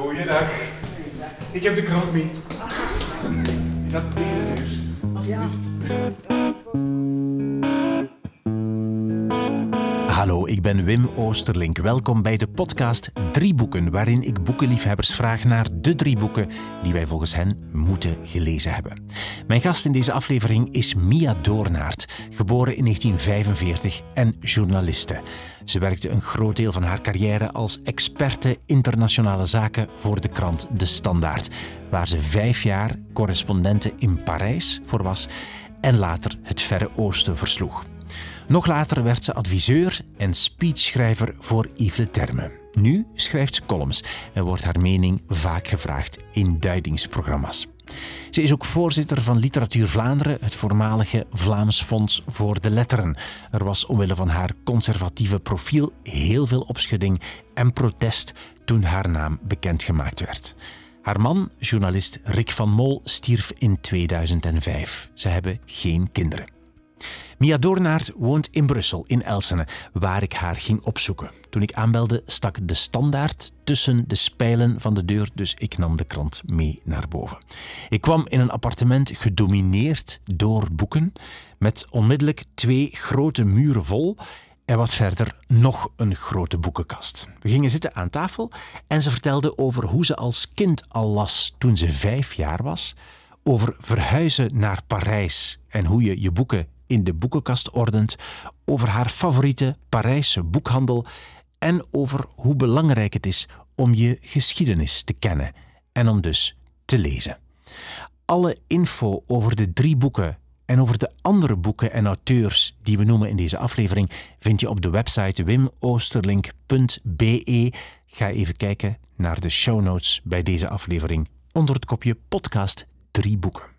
Goeiedag. Ik heb de krant mee. Is dat tegen de deur? Alsjeblieft. Hallo, ik ben Wim Oosterlink. Welkom bij de podcast Drie Boeken, waarin ik boekenliefhebbers vraag naar de drie boeken die wij volgens hen moeten gelezen hebben. Mijn gast in deze aflevering is Mia Doornaert, geboren in 1945 en journaliste. Ze werkte een groot deel van haar carrière als experte internationale zaken voor de krant De Standaard, waar ze vijf jaar correspondente in Parijs voor was en later het Verre Oosten versloeg. Nog later werd ze adviseur en speechschrijver voor Yves Le Terme. Nu schrijft ze columns en wordt haar mening vaak gevraagd in duidingsprogramma's. Ze is ook voorzitter van Literatuur Vlaanderen, het voormalige Vlaams Fonds voor de Letteren. Er was omwille van haar conservatieve profiel heel veel opschudding en protest toen haar naam bekendgemaakt werd. Haar man, journalist Rick van Mol, stierf in 2005. Ze hebben geen kinderen. Mia Doornaert woont in Brussel, in Elsene, waar ik haar ging opzoeken. Toen ik aanbelde, stak de standaard tussen de spijlen van de deur, dus ik nam de krant mee naar boven. Ik kwam in een appartement gedomineerd door boeken, met onmiddellijk twee grote muren vol en wat verder nog een grote boekenkast. We gingen zitten aan tafel en ze vertelde over hoe ze als kind al las toen ze vijf jaar was, over verhuizen naar Parijs en hoe je je boeken in de boekenkast ordent, over haar favoriete Parijse boekhandel en over hoe belangrijk het is om je geschiedenis te kennen en om dus te lezen. Alle info over de drie boeken en over de andere boeken en auteurs die we noemen in deze aflevering vind je op de website wimoosterlink.be. Ga even kijken naar de show notes bij deze aflevering onder het kopje podcast drie boeken.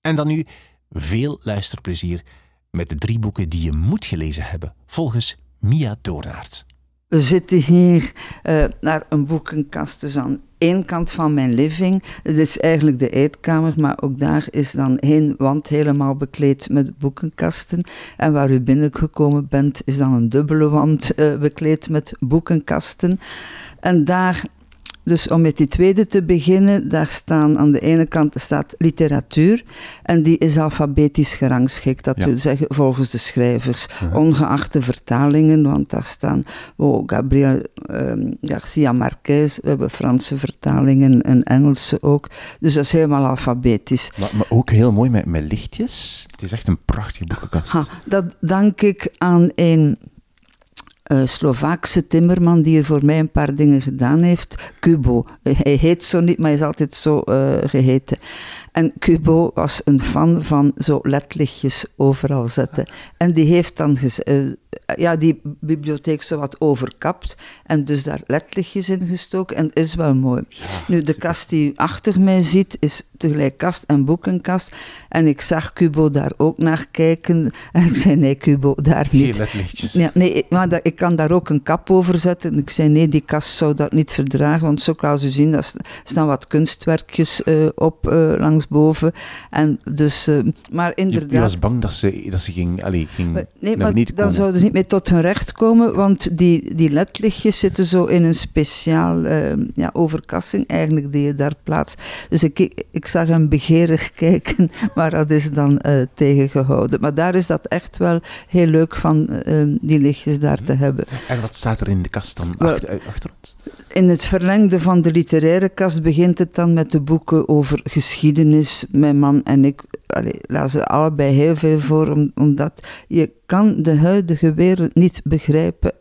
En dan nu veel luisterplezier met de drie boeken die je moet gelezen hebben, volgens Mia Doornaert. We zitten hier uh, naar een boekenkast, dus aan één kant van mijn living. Het is eigenlijk de eetkamer, maar ook daar is dan één wand helemaal bekleed met boekenkasten. En waar u binnengekomen bent, is dan een dubbele wand uh, bekleed met boekenkasten. En daar dus om met die tweede te beginnen, daar staan aan de ene kant staat literatuur en die is alfabetisch gerangschikt. Dat wil zeggen volgens de schrijvers, ongeacht de vertalingen, want daar staan oh, Gabriel um, Garcia Marquez, we hebben Franse vertalingen en Engelse ook. Dus dat is helemaal alfabetisch. Maar, maar ook heel mooi met, met lichtjes. Het is echt een prachtige boekenkast. dat dank ik aan een uh, Slovaakse timmerman die er voor mij een paar dingen gedaan heeft. Kubo. Hij heet zo niet, maar hij is altijd zo uh, geheten. En Kubo was een fan van zo ledlichtjes overal zetten. En die heeft dan uh, ja, die bibliotheek zo wat overkapt en dus daar ledlichtjes in gestoken en het is wel mooi. nu, de kast die u achter mij ziet is tegelijk kast en boekenkast en ik zag Kubo daar ook naar kijken en ik zei nee Kubo, daar niet. Geen ledlichtjes. Ja, nee, maar dat, ik kan daar ook een kap over zetten en ik zei nee, die kast zou dat niet verdragen, want zo kan u zien, daar staan wat kunstwerkjes uh, op uh, langsboven en dus, uh, maar inderdaad... Je, je, was bang dat ze, dat ze ging, allez, ging maar, Nee, maar dan zouden ze niet meer tot hun recht komen, want die, die ledlichtjes zitten zo in een speciaal uh, ja, overkassing eigenlijk die je daar plaatst. Dus ik, ik zag hem begeerig kijken, maar dat is dan tegengehouden. Maar daar is dat echt wel heel leuk van uh, die lichtjes daar te hebben. En wat staat er in de kast dan achter, achter ons? In het verlengde van de literaire kast begint het dan met de boeken over geschiedenis. Mijn man en ik allee, lazen allebei heel veel voor, omdat je kan de huidige wereld niet begrijpen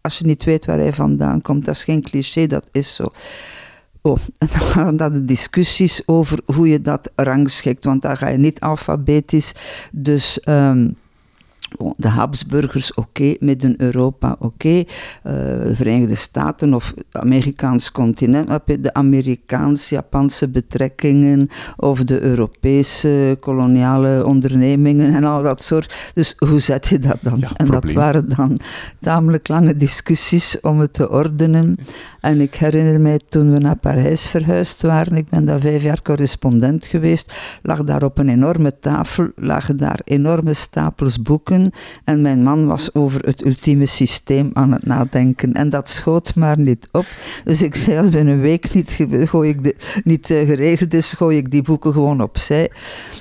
als je niet weet waar hij vandaan komt. Dat is geen cliché, dat is zo. Oh, en dan gaan dat de discussies over hoe je dat rangschikt, want daar ga je niet alfabetisch. Dus um, de Habsburgers, oké, okay, Midden-Europa, oké, okay. uh, Verenigde Staten of Amerikaans continent, heb je de Amerikaans-Japanse betrekkingen of de Europese koloniale ondernemingen en al dat soort. Dus hoe zet je dat dan? Ja, en dat waren dan tamelijk lange discussies om het te ordenen. En ik herinner mij toen we naar Parijs verhuisd waren, ik ben daar vijf jaar correspondent geweest, lag daar op een enorme tafel, lagen daar enorme stapels boeken en mijn man was over het ultieme systeem aan het nadenken. En dat schoot maar niet op. Dus ik zei, als binnen een week niet, gooi ik niet uh, geregeld is, gooi ik die boeken gewoon opzij.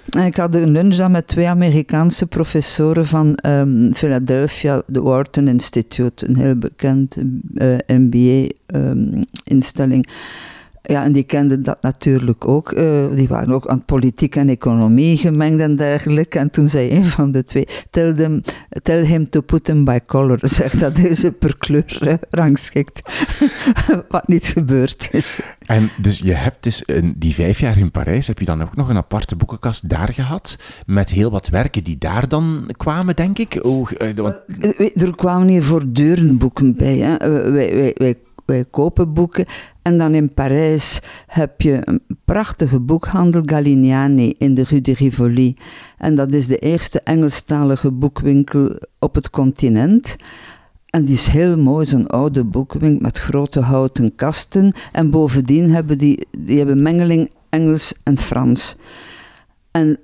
En ik had een lunch dan met twee Amerikaanse professoren van um, Philadelphia, de Wharton Institute, een heel bekend eh, Ehm, ja, en die kenden dat natuurlijk ook. Uh, die waren ook aan politiek en economie gemengd en dergelijke. En toen zei een van de twee, tell, them, tell him to put them by color. Zegt dat hij ze per kleur uh, rangschikt. Wat niet gebeurd is. En dus je hebt dus in die vijf jaar in Parijs, heb je dan ook nog een aparte boekenkast daar gehad? Met heel wat werken die daar dan kwamen, denk ik? Oh, uh, want... Er kwamen hier voortdurend boeken bij. Hè. wij, wij, wij wij kopen boeken. En dan in Parijs heb je een prachtige boekhandel, Galignani, in de Rue de Rivoli. En dat is de eerste Engelstalige boekwinkel op het continent. En die is heel mooi, zo'n oude boekwinkel met grote houten kasten. En bovendien hebben die, die hebben mengeling Engels en Frans. En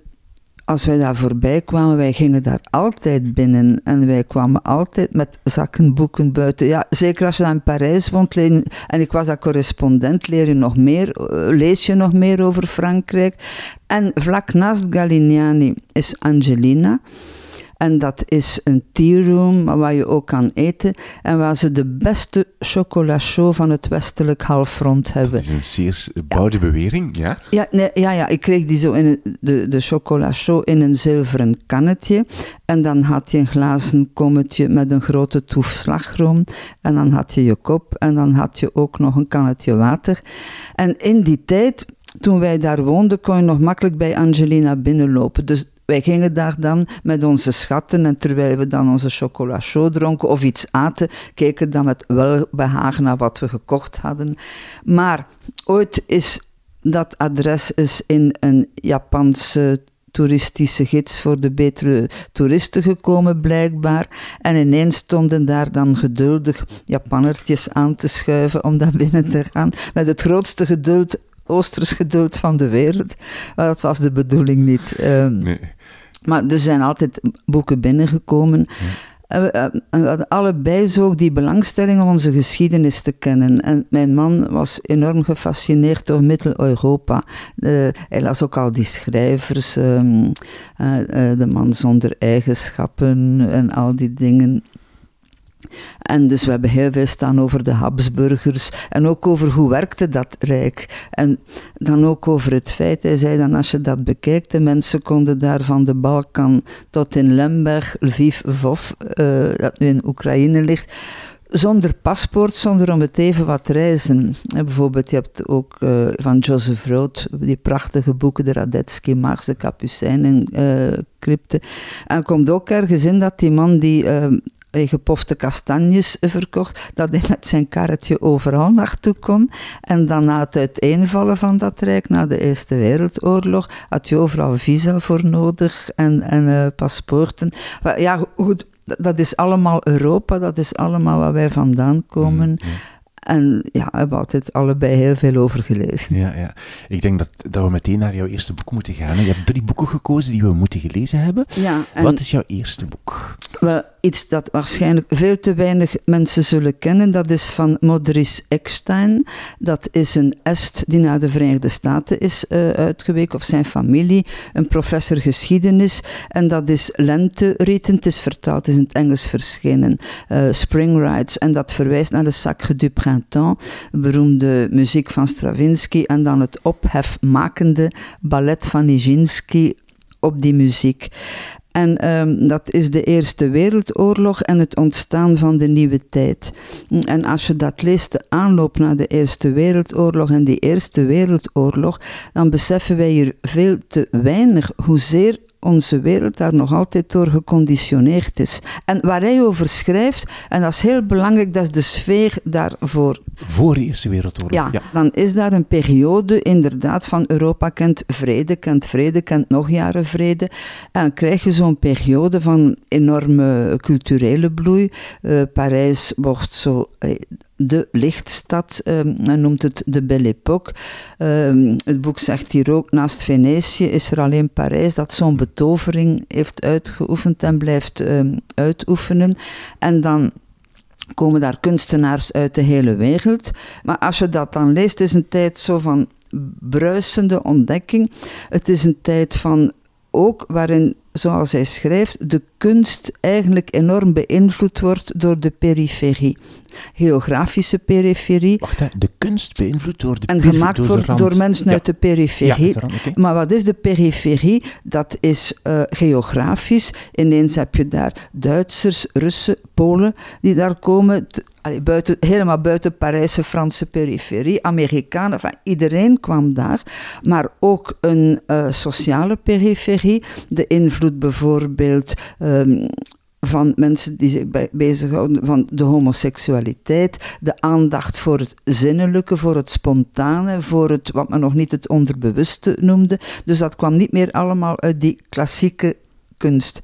als wij daar voorbij kwamen, wij gingen daar altijd binnen. En wij kwamen altijd met zakken boeken buiten. Ja, zeker als je dan in Parijs woont en ik was daar correspondent, leer je nog meer, eh, lees je nog meer over Frankrijk. En vlak naast Galignani is Angelina. En dat is een tea room waar je ook kan eten. En waar ze de beste chocolat van het westelijk halfrond hebben. Dat is een zeer boude bewering, ja? Ja, nee, ja, ja, ik kreeg die zo in de, de in een zilveren kannetje. En dan had je een glazen kommetje met een grote toef slagroom. En dan had je je kop. En dan had je ook nog een kannetje water. En in die tijd toen wij daar woonden, kon je nog makkelijk bij Angelina binnenlopen. Dus wij gingen daar dan met onze schatten en terwijl we dan onze chocolat chaud dronken of iets aten, keken dan met welbehagen naar wat we gekocht hadden. Maar ooit is dat adres is in een Japanse toeristische gids voor de betere toeristen gekomen, blijkbaar. En ineens stonden daar dan geduldig Japannertjes aan te schuiven om daar binnen te gaan. Met het grootste geduld oosters geduld van de wereld. Maar dat was de bedoeling niet. Um, nee. Maar er zijn altijd boeken binnengekomen. En we, hadden allebei zo die belangstelling om onze geschiedenis te kennen. En mijn man was enorm gefascineerd door Middel-Europa. hij las ook al die schrijvers, um, uh, uh, De man zonder eigenschappen en al die dingen. En dus we hebben heel veel staan over de Habsburgers en ook over hoe werkte dat rijk. En dan ook over het feit, hij zei dan als je dat bekijkt, de mensen konden daar van de Balkan tot in Lemberg, Lviv, Vov, uh, dat nu in Oekraïne ligt, zonder paspoort, zonder om het even wat reizen. En bijvoorbeeld, je hebt ook uh, van Joseph Rood die prachtige boeken, de Radetzky Mars, de Capucijnen, uh, crypte. En komt ook ergens in dat die man die gepofte kastanjes verkocht, dat hij met zijn karretje overal naartoe kon. En dan na het uiteenvallen van dat rijk, na de Eerste Wereldoorlog, had je overal visa voor nodig en, en uh, paspoorten. Ja, goed, dat is allemaal Europa, dat is allemaal waar wij vandaan komen. Mm, en ja, we hebben altijd allebei heel veel over gelezen. Ja, ja. Ik denk dat, dat we meteen naar jouw eerste boek moeten gaan. Je hebt drie boeken gekozen die we moeten gelezen hebben. Ja, Wat is jouw eerste boek? Wel, iets dat waarschijnlijk veel te weinig mensen zullen kennen. Dat is van Modris Eckstein. Dat is een Est die naar de Verenigde Staten is uh, uitgeweken, of zijn familie. Een professor geschiedenis. En dat is Lenterieten. Het is vertaald, is in het Engels verschenen. Uh, Spring Rides. En dat verwijst naar de Sacre du Printemps. Beroemde muziek van Stravinsky. En dan het ophefmakende ballet van Nijinsky op die muziek. En um, dat is de Eerste Wereldoorlog en het ontstaan van de nieuwe tijd. En als je dat leest, de aanloop naar de Eerste Wereldoorlog en die Eerste Wereldoorlog, dan beseffen wij hier veel te weinig hoezeer onze wereld daar nog altijd door geconditioneerd is. En waar hij over schrijft, en dat is heel belangrijk, dat is de sfeer daarvoor Voor de Eerste Wereldoorlog. Ja, dan is daar een periode inderdaad van Europa kent vrede, kent vrede, kent nog jaren vrede. En dan krijg je zo'n periode van enorme culturele bloei. Uh, Parijs wordt zo uh, de lichtstad, um, men noemt het de Belle Époque. Um, het boek zegt hier ook, naast Venetië is er alleen Parijs dat zo'n betovering heeft uitgeoefend en blijft um, uitoefenen. En dan komen daar kunstenaars uit de hele wereld. Maar als je dat dan leest, is een tijd zo van bruisende ontdekking. Het is een tijd van ook waarin, zoals hij schrijft, de kunst eigenlijk enorm beïnvloed wordt door de periferie. Geografische periferie. Wacht, hè, de kunst beïnvloed door de En gemaakt door wordt door mensen ja. uit de periferie. Ja, rand, okay. Maar wat is de periferie? Dat is uh, geografisch. Ineens heb je daar Duitsers, Russen, Polen die daar komen. Allee, buiten, helemaal buiten Parijse Franse periferie, Amerikanen, enfin, iedereen kwam daar, maar ook een uh, sociale periferie. De invloed bijvoorbeeld um, van mensen die zich bezighouden van de homoseksualiteit, de aandacht voor het zinnelijke, voor het spontane, voor het wat men nog niet het onderbewuste noemde. Dus dat kwam niet meer allemaal uit die klassieke kunst.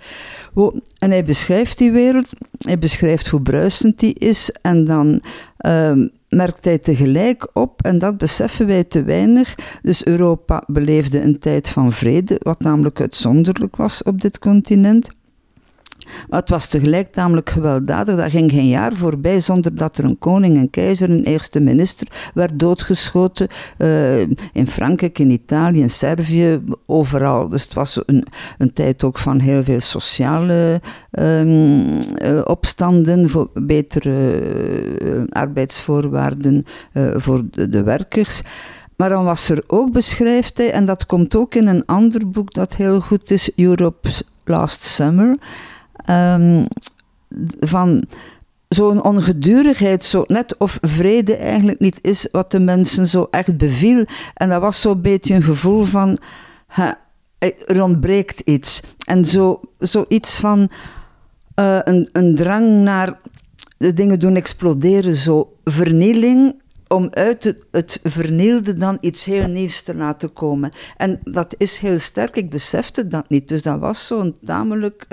En hij beschrijft die wereld, hij beschrijft hoe bruisend die is en dan um, merkt hij tegelijk op, en dat beseffen wij te weinig, dus Europa beleefde een tijd van vrede, wat namelijk uitzonderlijk was op dit continent. Maar het was tegelijk namelijk gewelddadig. Daar ging geen jaar voorbij zonder dat er een koning, een keizer, een eerste minister werd doodgeschoten. Uh, in Frankrijk, in Italië, in Servië, overal. Dus het was een, een tijd ook van heel veel sociale um, uh, opstanden, voor betere uh, arbeidsvoorwaarden voor de, de werkers. Maar dan was er ook, beschrijft hij, en dat komt ook in een ander boek dat heel goed is, Europe Last Summer. Um, van zo'n ongedurigheid, zo net of vrede eigenlijk niet is wat de mensen zo echt beviel. En dat was zo'n beetje een gevoel van, er ontbreekt iets. En zo, zoiets van uh, een, een drang naar de dingen doen exploderen, zo vernieling om uit het, vernielde dan iets heel nieuws te laten komen. En dat is heel sterk, ik besefte dat niet. Dus dat was zo'n tamelijk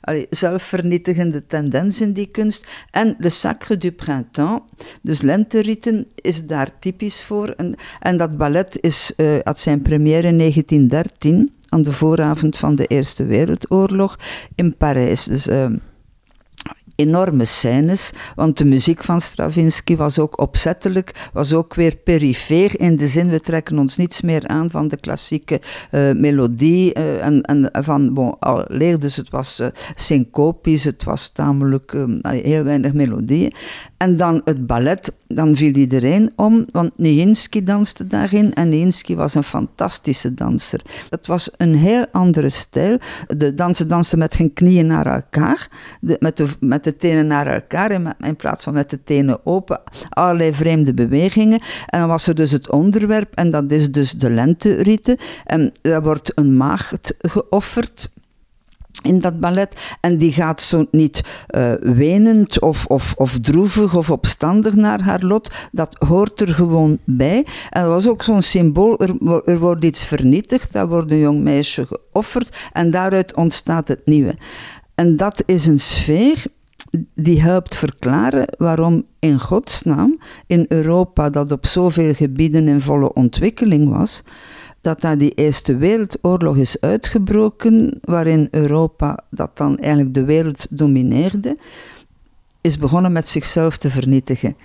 allez, zelfvernietigende tendens in die kunst. En Le Sacre du Printemps, dus lenterieten, is daar typisch voor. En, en dat ballet is, uh, had zijn première in 1913, aan de vooravond van de Eerste Wereldoorlog, in Parijs. Dus... Uh, enorme scènes, want de muziek van Stravinsky was ook opzettelijk, was ook weer perifeer in de zin, we trekken ons niets meer aan van de klassieke uh, melodie uh, en, en van, bon, dus het was uh, syncopisch, het was tamelijk heel weinig melodieën. En dan het ballet, dan viel iedereen om, want Nijinsky danste daarin en Nijinsky was een fantastische danser. Het was een heel andere stijl. De dansen dansten met hun knieën naar elkaar, met, de, met de tenen naar elkaar in, in plaats van met de tenen open. Allerlei vreemde bewegingen. En dan was er dus het onderwerp en dat is dus de lenterieten. En daar wordt een maagd geofferd in dat ballet. En die gaat zo niet uh, wenend of, of, of droevig of opstandig naar haar lot. Dat hoort er gewoon bij. En dat was ook zo'n symbool. Er, er wordt iets vernietigd, daar wordt een jong meisje geofferd. En daaruit ontstaat het nieuwe. En dat is een sfeer die helpt verklaren waarom in godsnaam in Europa, dat op zoveel gebieden in volle ontwikkeling was, dat na die Eerste Wereldoorlog is uitgebroken, waarin Europa, dat dan eigenlijk de wereld domineerde, is begonnen met zichzelf te vernietigen.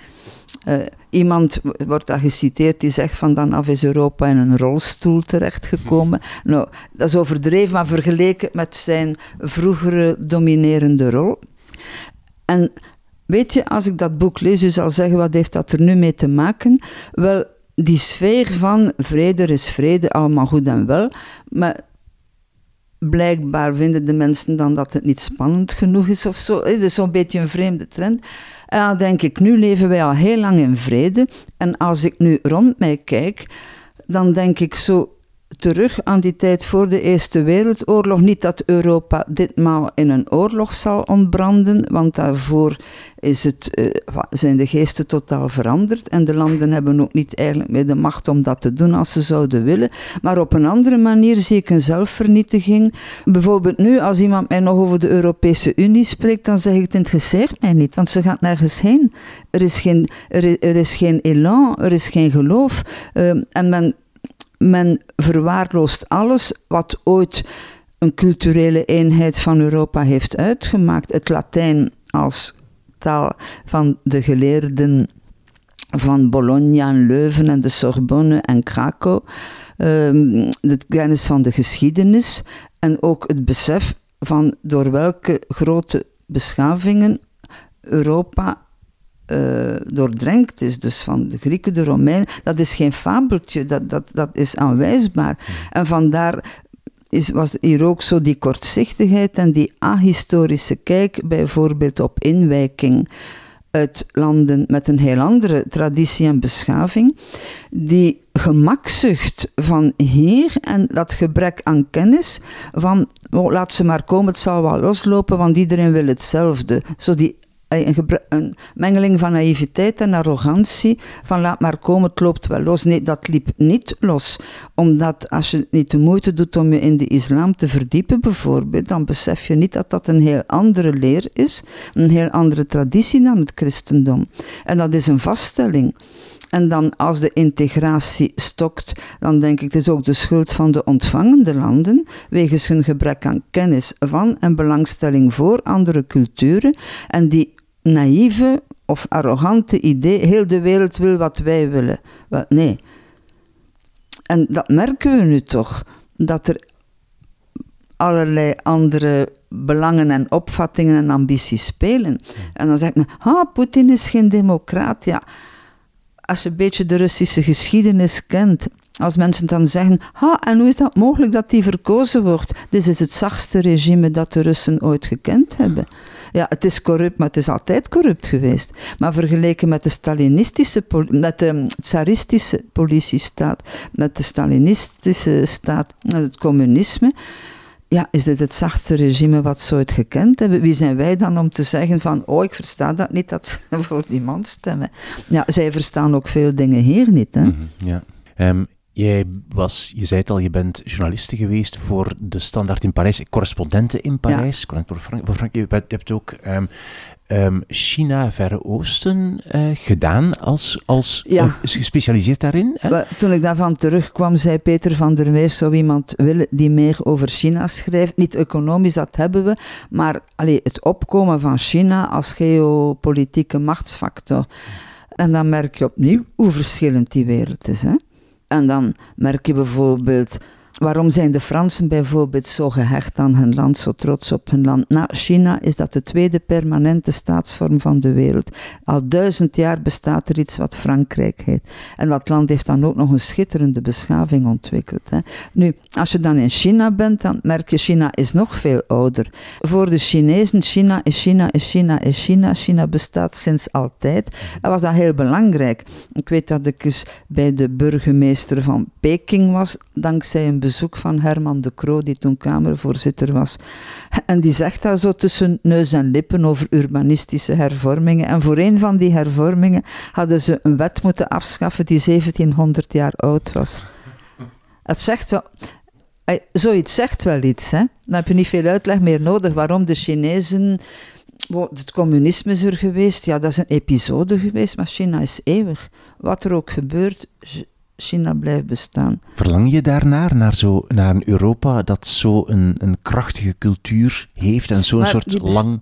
Uh, iemand wordt daar geciteerd die zegt van dan af is Europa in een rolstoel terechtgekomen. Nou, dat is overdreven, maar vergeleken met zijn vroegere dominerende rol. En weet je, als ik dat boek lees, u zal zeggen, wat heeft dat er nu mee te maken? Wel, die sfeer van vrede is vrede, allemaal goed en wel, maar blijkbaar vinden de mensen dan dat het niet spannend genoeg is of zo. Het is zo'n beetje een vreemde trend. En dan denk ik, nu leven wij al heel lang in vrede. En als ik nu rond mij kijk, dan denk ik zo, terug aan die tijd voor de Eerste Wereldoorlog. Niet dat Europa ditmaal in een oorlog zal ontbranden, want daarvoor is het, uh, zijn de geesten totaal veranderd. En de landen hebben ook niet eigenlijk meer de macht om dat te doen als ze zouden willen. Maar op een andere manier zie ik een zelfvernietiging. Bijvoorbeeld nu, als iemand mij nog over de Europese Unie spreekt, dan zeg ik het interesseert mij niet, want ze gaat nergens heen. Er is geen, er, is geen elan, er is geen geloof. Uh, en men men verwaarloost alles wat ooit een culturele eenheid van Europa heeft uitgemaakt. Het Latijn als taal van de geleerden van Bologna en Leuven en de Sorbonne en Krakau. Um, de kennis van de geschiedenis en ook het besef van door welke grote beschavingen Europa uh, doordrenkt is, dus van de Grieken, de Romeinen, dat is geen fabeltje, dat, dat, dat is aanwijsbaar. Hmm. En vandaar is, was hier ook zo die kortzichtigheid en die ahistorische kijk, bijvoorbeeld op inwijking uit landen met een heel andere traditie en beschaving, die gemakzucht van hier en dat gebrek aan kennis van oh, laat ze maar komen, het zal wel loslopen, want iedereen wil hetzelfde. Zo die een, een, mengeling van naïviteit en arrogantie, van laat maar komen, het loopt wel los. Nee, dat liep niet los. Omdat als je niet de moeite doet om je in de islam te verdiepen, bijvoorbeeld, dan besef je niet dat dat een heel andere leer is, een heel andere traditie dan het christendom. En dat is een vaststelling. En dan als de integratie stokt, dan denk ik het is ook de schuld van de ontvangende landen, wegens hun gebrek aan kennis van en belangstelling voor andere culturen. En die naïeve of arrogante idee, heel de wereld wil wat wij willen. Nee. En dat merken we nu toch, dat er allerlei andere belangen en opvattingen en ambities spelen. En dan zegt men, ah, Poetin is geen democraat. Ja, als je een beetje de Russische geschiedenis kent, als mensen dan zeggen, ha, en hoe is dat mogelijk dat die verkozen wordt? Dit is het zachtste regime dat de Russen ooit gekend hebben. Ja, het is corrupt, maar het is altijd corrupt geweest. Maar vergeleken met de Stalinistische, met de tsaristische politiestaat, met de Stalinistische staat, met het communisme, ja, is dit het zachtste regime wat ze ooit gekend hebben? Wie zijn wij dan om te zeggen van, oh, ik versta dat niet, dat ze voor die man stemmen. Ja, zij verstaan ook veel dingen hier niet. Hè? Mm -hmm, ja. Um, Jij was, je zei het al, je bent journaliste geweest voor de Standaard in Parijs, correspondenten in Parijs, ja. voor, Frank, voor Frank. Je, hebt ook um, um, China, Verre Oosten uh, gedaan, als, als ja. uh, gespecialiseerd daarin. Hè? Toen ik daarvan terugkwam, zei Peter van der Meer, zou iemand willen die meer over China schrijft? Niet economisch, dat hebben we, maar allee, het opkomen van China als geopolitieke machtsfactor. En dan merk je opnieuw hoe verschillend die wereld is. Hè? En dan merk je bijvoorbeeld Waarom zijn de Fransen bijvoorbeeld zo gehecht aan hun land, zo trots op hun land? Na China is dat de tweede permanente staatsvorm van de wereld. Al duizend jaar bestaat er iets wat Frankrijk heet. En dat land heeft dan ook nog een schitterende beschaving ontwikkeld. Hè. Nu, als je dan in China bent, dan merk je China is nog veel ouder. Voor de Chinezen, China is China is China is China. China bestaat sinds altijd. Dat was dat heel belangrijk. Ik weet dat ik eens bij de burgemeester van Peking was, dankzij een bezoek van Herman de Croo, die toen Kamervoorzitter was. En die zegt daar zo tussen neus en lippen over urbanistische hervormingen. En voor een van die hervormingen hadden ze een wet moeten afschaffen die 1700 jaar oud was. Het zegt wel, zoiets zegt wel iets. Hè? Dan heb je niet veel uitleg meer nodig waarom de Chinezen. Het communisme is er geweest, ja, dat is een episode geweest, maar China is eeuwig. Wat er ook gebeurt, China blijft bestaan. Verlang je daarnaar, naar, zo, naar een Europa dat zo een, een krachtige cultuur heeft en zo'n soort lang...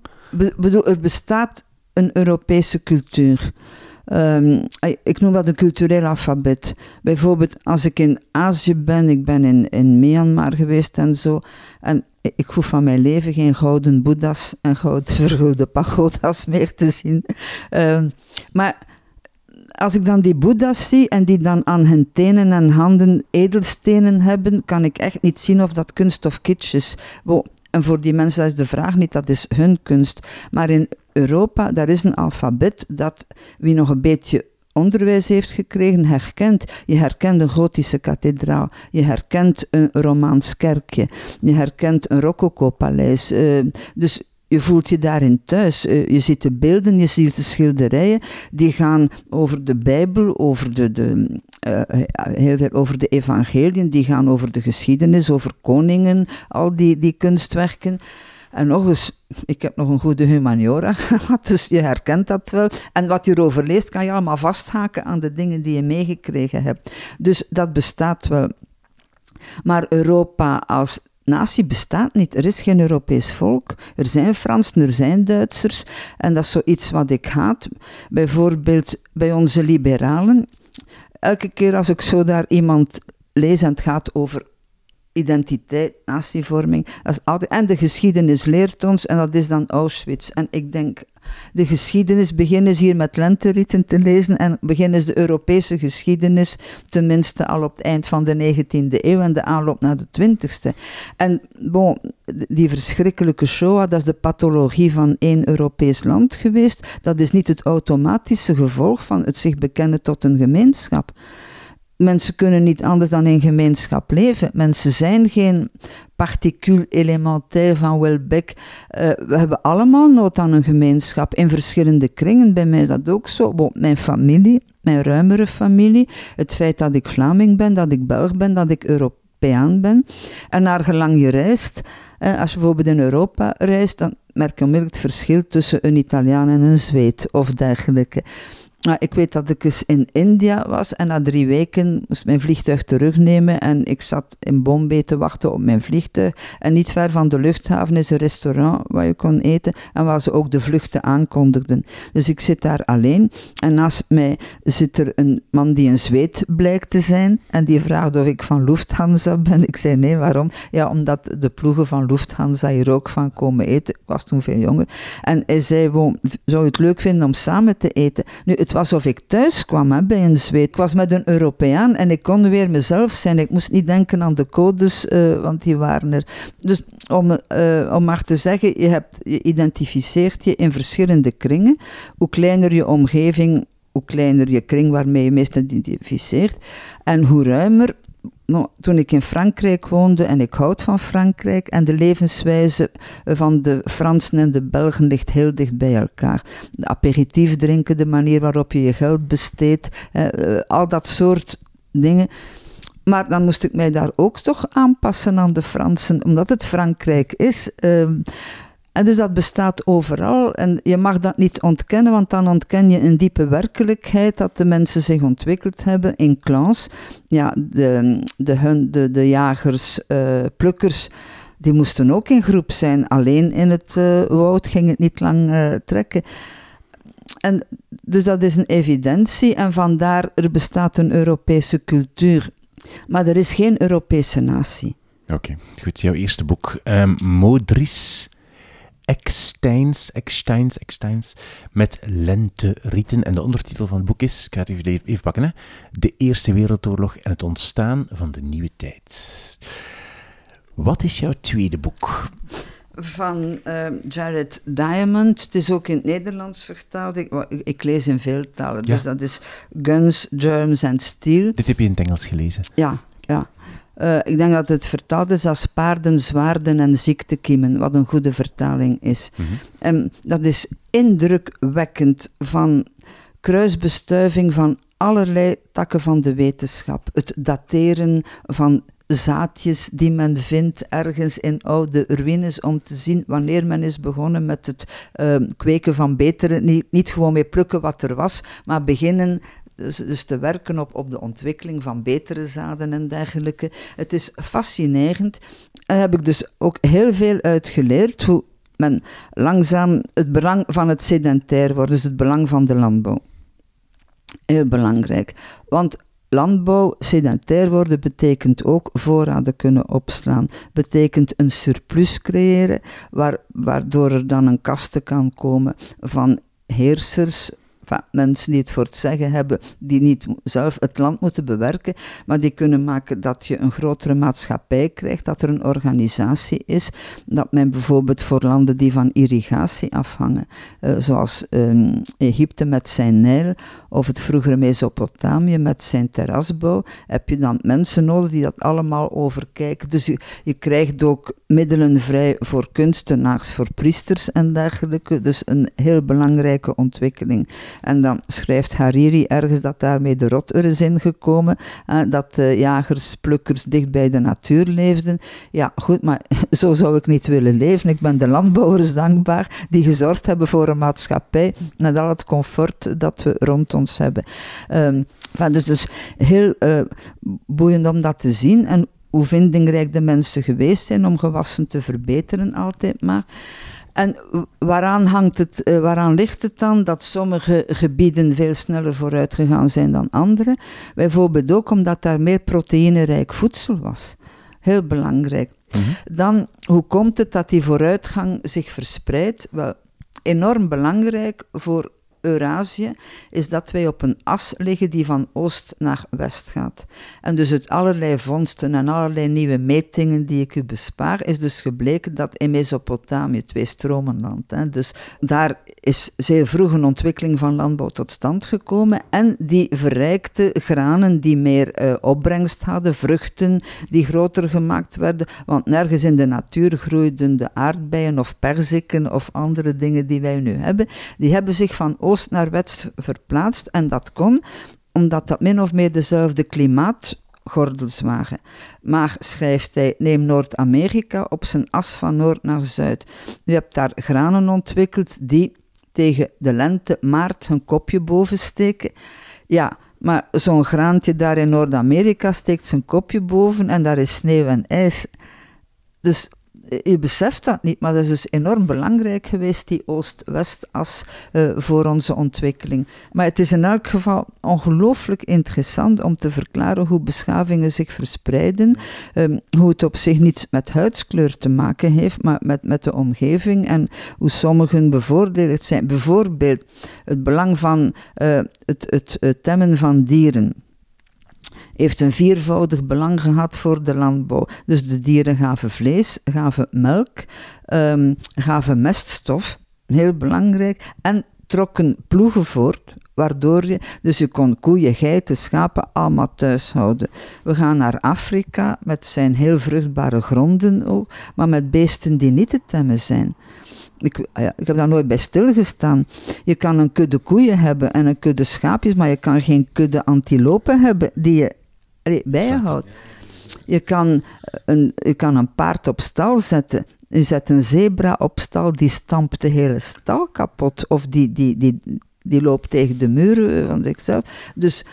bedoel, er bestaat een Europese cultuur. Um, ik noem dat een cultureel alfabet. Bijvoorbeeld als ik in Azië ben, ik ben in, in Myanmar geweest en zo, en ik hoef van mijn leven geen gouden boeddha's en gouden vergoede pagoda's meer te zien. Um, maar als ik dan die boeddha's zie en die dan aan hun tenen en handen edelstenen hebben, kan ik echt niet zien of dat kunst of kitsch is. en voor die mensen is de vraag niet, dat is hun kunst. Maar in Europa, daar is een alfabet dat wie nog een beetje onderwijs heeft gekregen, herkent. Je herkent een gotische kathedraal, je herkent een Romaans kerkje, je herkent een rococo-paleis. Uh, dus je voelt je daarin thuis. Uh, je ziet de beelden, je ziet de schilderijen, die gaan over de Bijbel, over de, de, uh, heel veel over de evangeliën, die gaan over de geschiedenis, over koningen, al die, die kunstwerken. En nog eens, ik heb nog een goede humaniora gehad, dus je herkent dat wel. En wat je erover leest, kan je allemaal vasthaken aan de dingen die je meegekregen hebt. Dus dat bestaat wel. Maar Europa als natie bestaat niet. Er is geen Europees volk. Er zijn Fransen, er zijn Duitsers. En dat is zoiets wat ik haat. Bijvoorbeeld bij onze liberalen. Elke keer als ik zo daar iemand lees en het gaat over identiteit, natievorming. Altijd, en de geschiedenis leert ons, en dat is dan Auschwitz. En ik denk, de geschiedenis, beginnen ze hier met lenterieten te lezen en beginnen ze de Europese geschiedenis, tenminste al op het eind van de 19e eeuw en de aanloop naar de 20e. En bon, die verschrikkelijke Shoah, dat is de pathologie van één Europees land geweest. Dat is niet het automatische gevolg van het zich bekennen tot een gemeenschap mensen kunnen niet anders dan in gemeenschap leven. Mensen zijn geen particule elementair van Welbeck. Uh, we hebben allemaal nood aan een gemeenschap in verschillende kringen. Bij mij is dat ook zo. Mijn familie, mijn ruimere familie, het feit dat ik Vlaming ben, dat ik Belg ben, dat ik Europeaan ben. En naar gelang je reist, uh, als je bijvoorbeeld in Europa reist, dan merk je onmiddellijk het verschil tussen een Italiaan en een Zweed of dergelijke. Nou, ik weet dat ik eens in India was en na drie weken moest mijn vliegtuig terugnemen en ik zat in Bombay te wachten op mijn vliegtuig. En niet ver van de luchthaven is een restaurant waar je kon eten en waar ze ook de vluchten aankondigden. Dus ik zit daar alleen en naast mij zit er een man die een zweet blijkt te zijn en die vraagt of ik van Lufthansa ben. Ik zei nee, waarom? Ja, omdat de ploegen van Lufthansa hier ook van komen eten. Ik was toen veel jonger. En hij zei, zou je het leuk vinden om samen te eten? Nu, het was alsof ik thuis kwam hè, bij een zweet. Ik was met een Europeaan en ik kon weer mezelf zijn. Ik moest niet denken aan de codes, uh, want die waren er. Dus om, uh, om maar te zeggen, je, hebt, je identificeert je in verschillende kringen. Hoe kleiner je omgeving, hoe kleiner je kring waarmee je meest identificeert. En hoe ruimer, toen ik in Frankrijk woonde, en ik houd van Frankrijk, en de levenswijze van de Fransen en de Belgen ligt heel dicht bij elkaar. De aperitief drinken, de manier waarop je je geld besteedt, eh, al dat soort dingen. Maar dan moest ik mij daar ook toch aanpassen aan de Fransen, omdat het Frankrijk is. Uh, en dus dat bestaat overal en je mag dat niet ontkennen, want dan ontken je een diepe werkelijkheid dat de mensen zich ontwikkeld hebben in clans. Ja, de, de, de, de jagers, uh, plukkers, die moesten ook in groep zijn. Alleen in het uh, woud ging het niet lang uh, trekken. En dus dat is een evidentie en vandaar er bestaat een Europese cultuur. Maar er is geen Europese natie. Oké, goed. Jouw eerste boek, um, Modris Eksteins, Eksteins, Eksteins, met lenterieten. En de ondertitel van het boek is, ik ga het even, even pakken, hè, De Eerste Wereldoorlog en het ontstaan van de nieuwe tijd. Wat is jouw tweede boek? Van uh, Jared Diamond. Het is ook in het Nederlands vertaald. Ik, ik lees in veel talen. Dus dat is Guns, Germs and Steel. Dit heb je in het Engels gelezen? Ja, ja. Uh, ik denk dat het vertaald is als paarden, zwaarden en ziektekiemen, wat een goede vertaling is. Mm -hmm. En dat is indrukwekkend van kruisbestuiving van allerlei takken van de wetenschap. Het dateren van zaadjes die men vindt ergens in oude ruïnes om te zien wanneer men is begonnen met het uh, kweken van betere, niet, niet gewoon mee plukken wat er was, maar beginnen dus, dus, te werken op, op de ontwikkeling van betere zaden en dergelijke. Het is fascinerend. Daar heb ik dus ook heel veel uit geleerd. Hoe men langzaam het belang van het sedentair wordt, dus het belang van de landbouw. Heel belangrijk. Want landbouw, sedentair worden, betekent ook voorraden kunnen opslaan. Betekent een surplus creëren, waar, waardoor er dan een kaste kan komen van heersers mensen die het voor het zeggen hebben, die niet zelf het land moeten bewerken, maar die kunnen maken dat je een grotere maatschappij krijgt, dat er een organisatie is, dat men bijvoorbeeld voor landen die van irrigatie afhangen, uh, zoals uh, Egypte met zijn Nijl of het vroegere Mesopotamië met zijn terrasbouw, heb je dan mensen nodig die dat allemaal overkijken. Dus je, je krijgt ook middelen vrij voor kunstenaars, voor priesters en dergelijke. Dus een heel belangrijke ontwikkeling. En dan schrijft Hariri ergens dat daarmee de rotter is ingekomen, dat de jagers, plukkers dicht bij de natuur leefden. Ja, goed, maar zo zou ik niet willen leven. Ik ben de landbouwers dankbaar die gezorgd hebben voor een maatschappij met al het comfort dat we rond ons hebben. Um, dus, dus heel uh, boeiend om dat te zien en hoe vindingrijk de mensen geweest zijn om gewassen te verbeteren, altijd maar. En waaraan, hangt het, uh, waaraan ligt het dan dat sommige gebieden veel sneller vooruit gegaan zijn dan andere? Bijvoorbeeld ook omdat daar meer proteïnerijk voedsel was. Heel belangrijk. Mhm. Dan, hoe komt het dat die vooruitgang zich verspreidt? Wel, enorm belangrijk voor Eurasië, is dat wij op een as liggen die van oost naar west gaat. En dus uit allerlei vondsten en allerlei nieuwe metingen die ik u bespaar, is dus gebleken dat in Mesopotamië, twee stromenland, hè, dus daar is zeer vroeg een ontwikkeling van landbouw tot stand gekomen en die verrijkte granen die meer uh, opbrengst hadden, vruchten die groter gemaakt werden, want nergens in de natuur groeiden de aardbeien of perziken of andere dingen die wij nu hebben, die hebben zich van oost naar west verplaatst en dat kon omdat dat min of meer dezelfde klimaatgordels waren. Maar schrijft hij, neem Noord-Amerika op zijn as van noord naar zuid. U hebt daar granen ontwikkeld die tegen de lente, maart hun kopje boven steken. Ja, maar zo'n graantje daar in Noord-Amerika steekt zijn kopje boven en daar is sneeuw en ijs. Dus je beseft dat niet, maar dat is dus enorm belangrijk geweest, die Oost-West-as uh, voor onze ontwikkeling. Maar het is in elk geval ongelooflijk interessant om te verklaren hoe beschavingen zich verspreiden, um, hoe het op zich niets met huidskleur te maken heeft, maar met, met de omgeving en hoe sommigen bevoordeeld zijn. Bijvoorbeeld het belang van het, het, het temmen van dieren heeft een viervoudig belang gehad voor de landbouw. Dus de dieren gaven vlees, gaven melk, um, gaven meststof, heel belangrijk, en trokken ploegen voort, waardoor je, dus je kon koeien, geiten, schapen allemaal thuis houden. We gaan naar Afrika met zijn heel vruchtbare gronden ook, maar met beesten die niet te temmen zijn. Ik, ja, ik heb daar nooit bij stilgestaan. Je kan een kudde koeien hebben en een kudde schaapjes, maar je kan geen kudde antilopen hebben die je allee, bijhoudt. Je kan, een, je kan een paard op stal zetten. Je zet een zebra op stal, die stampt de hele stal kapot. Of die, die, die, die loopt tegen de muren van zichzelf. Dus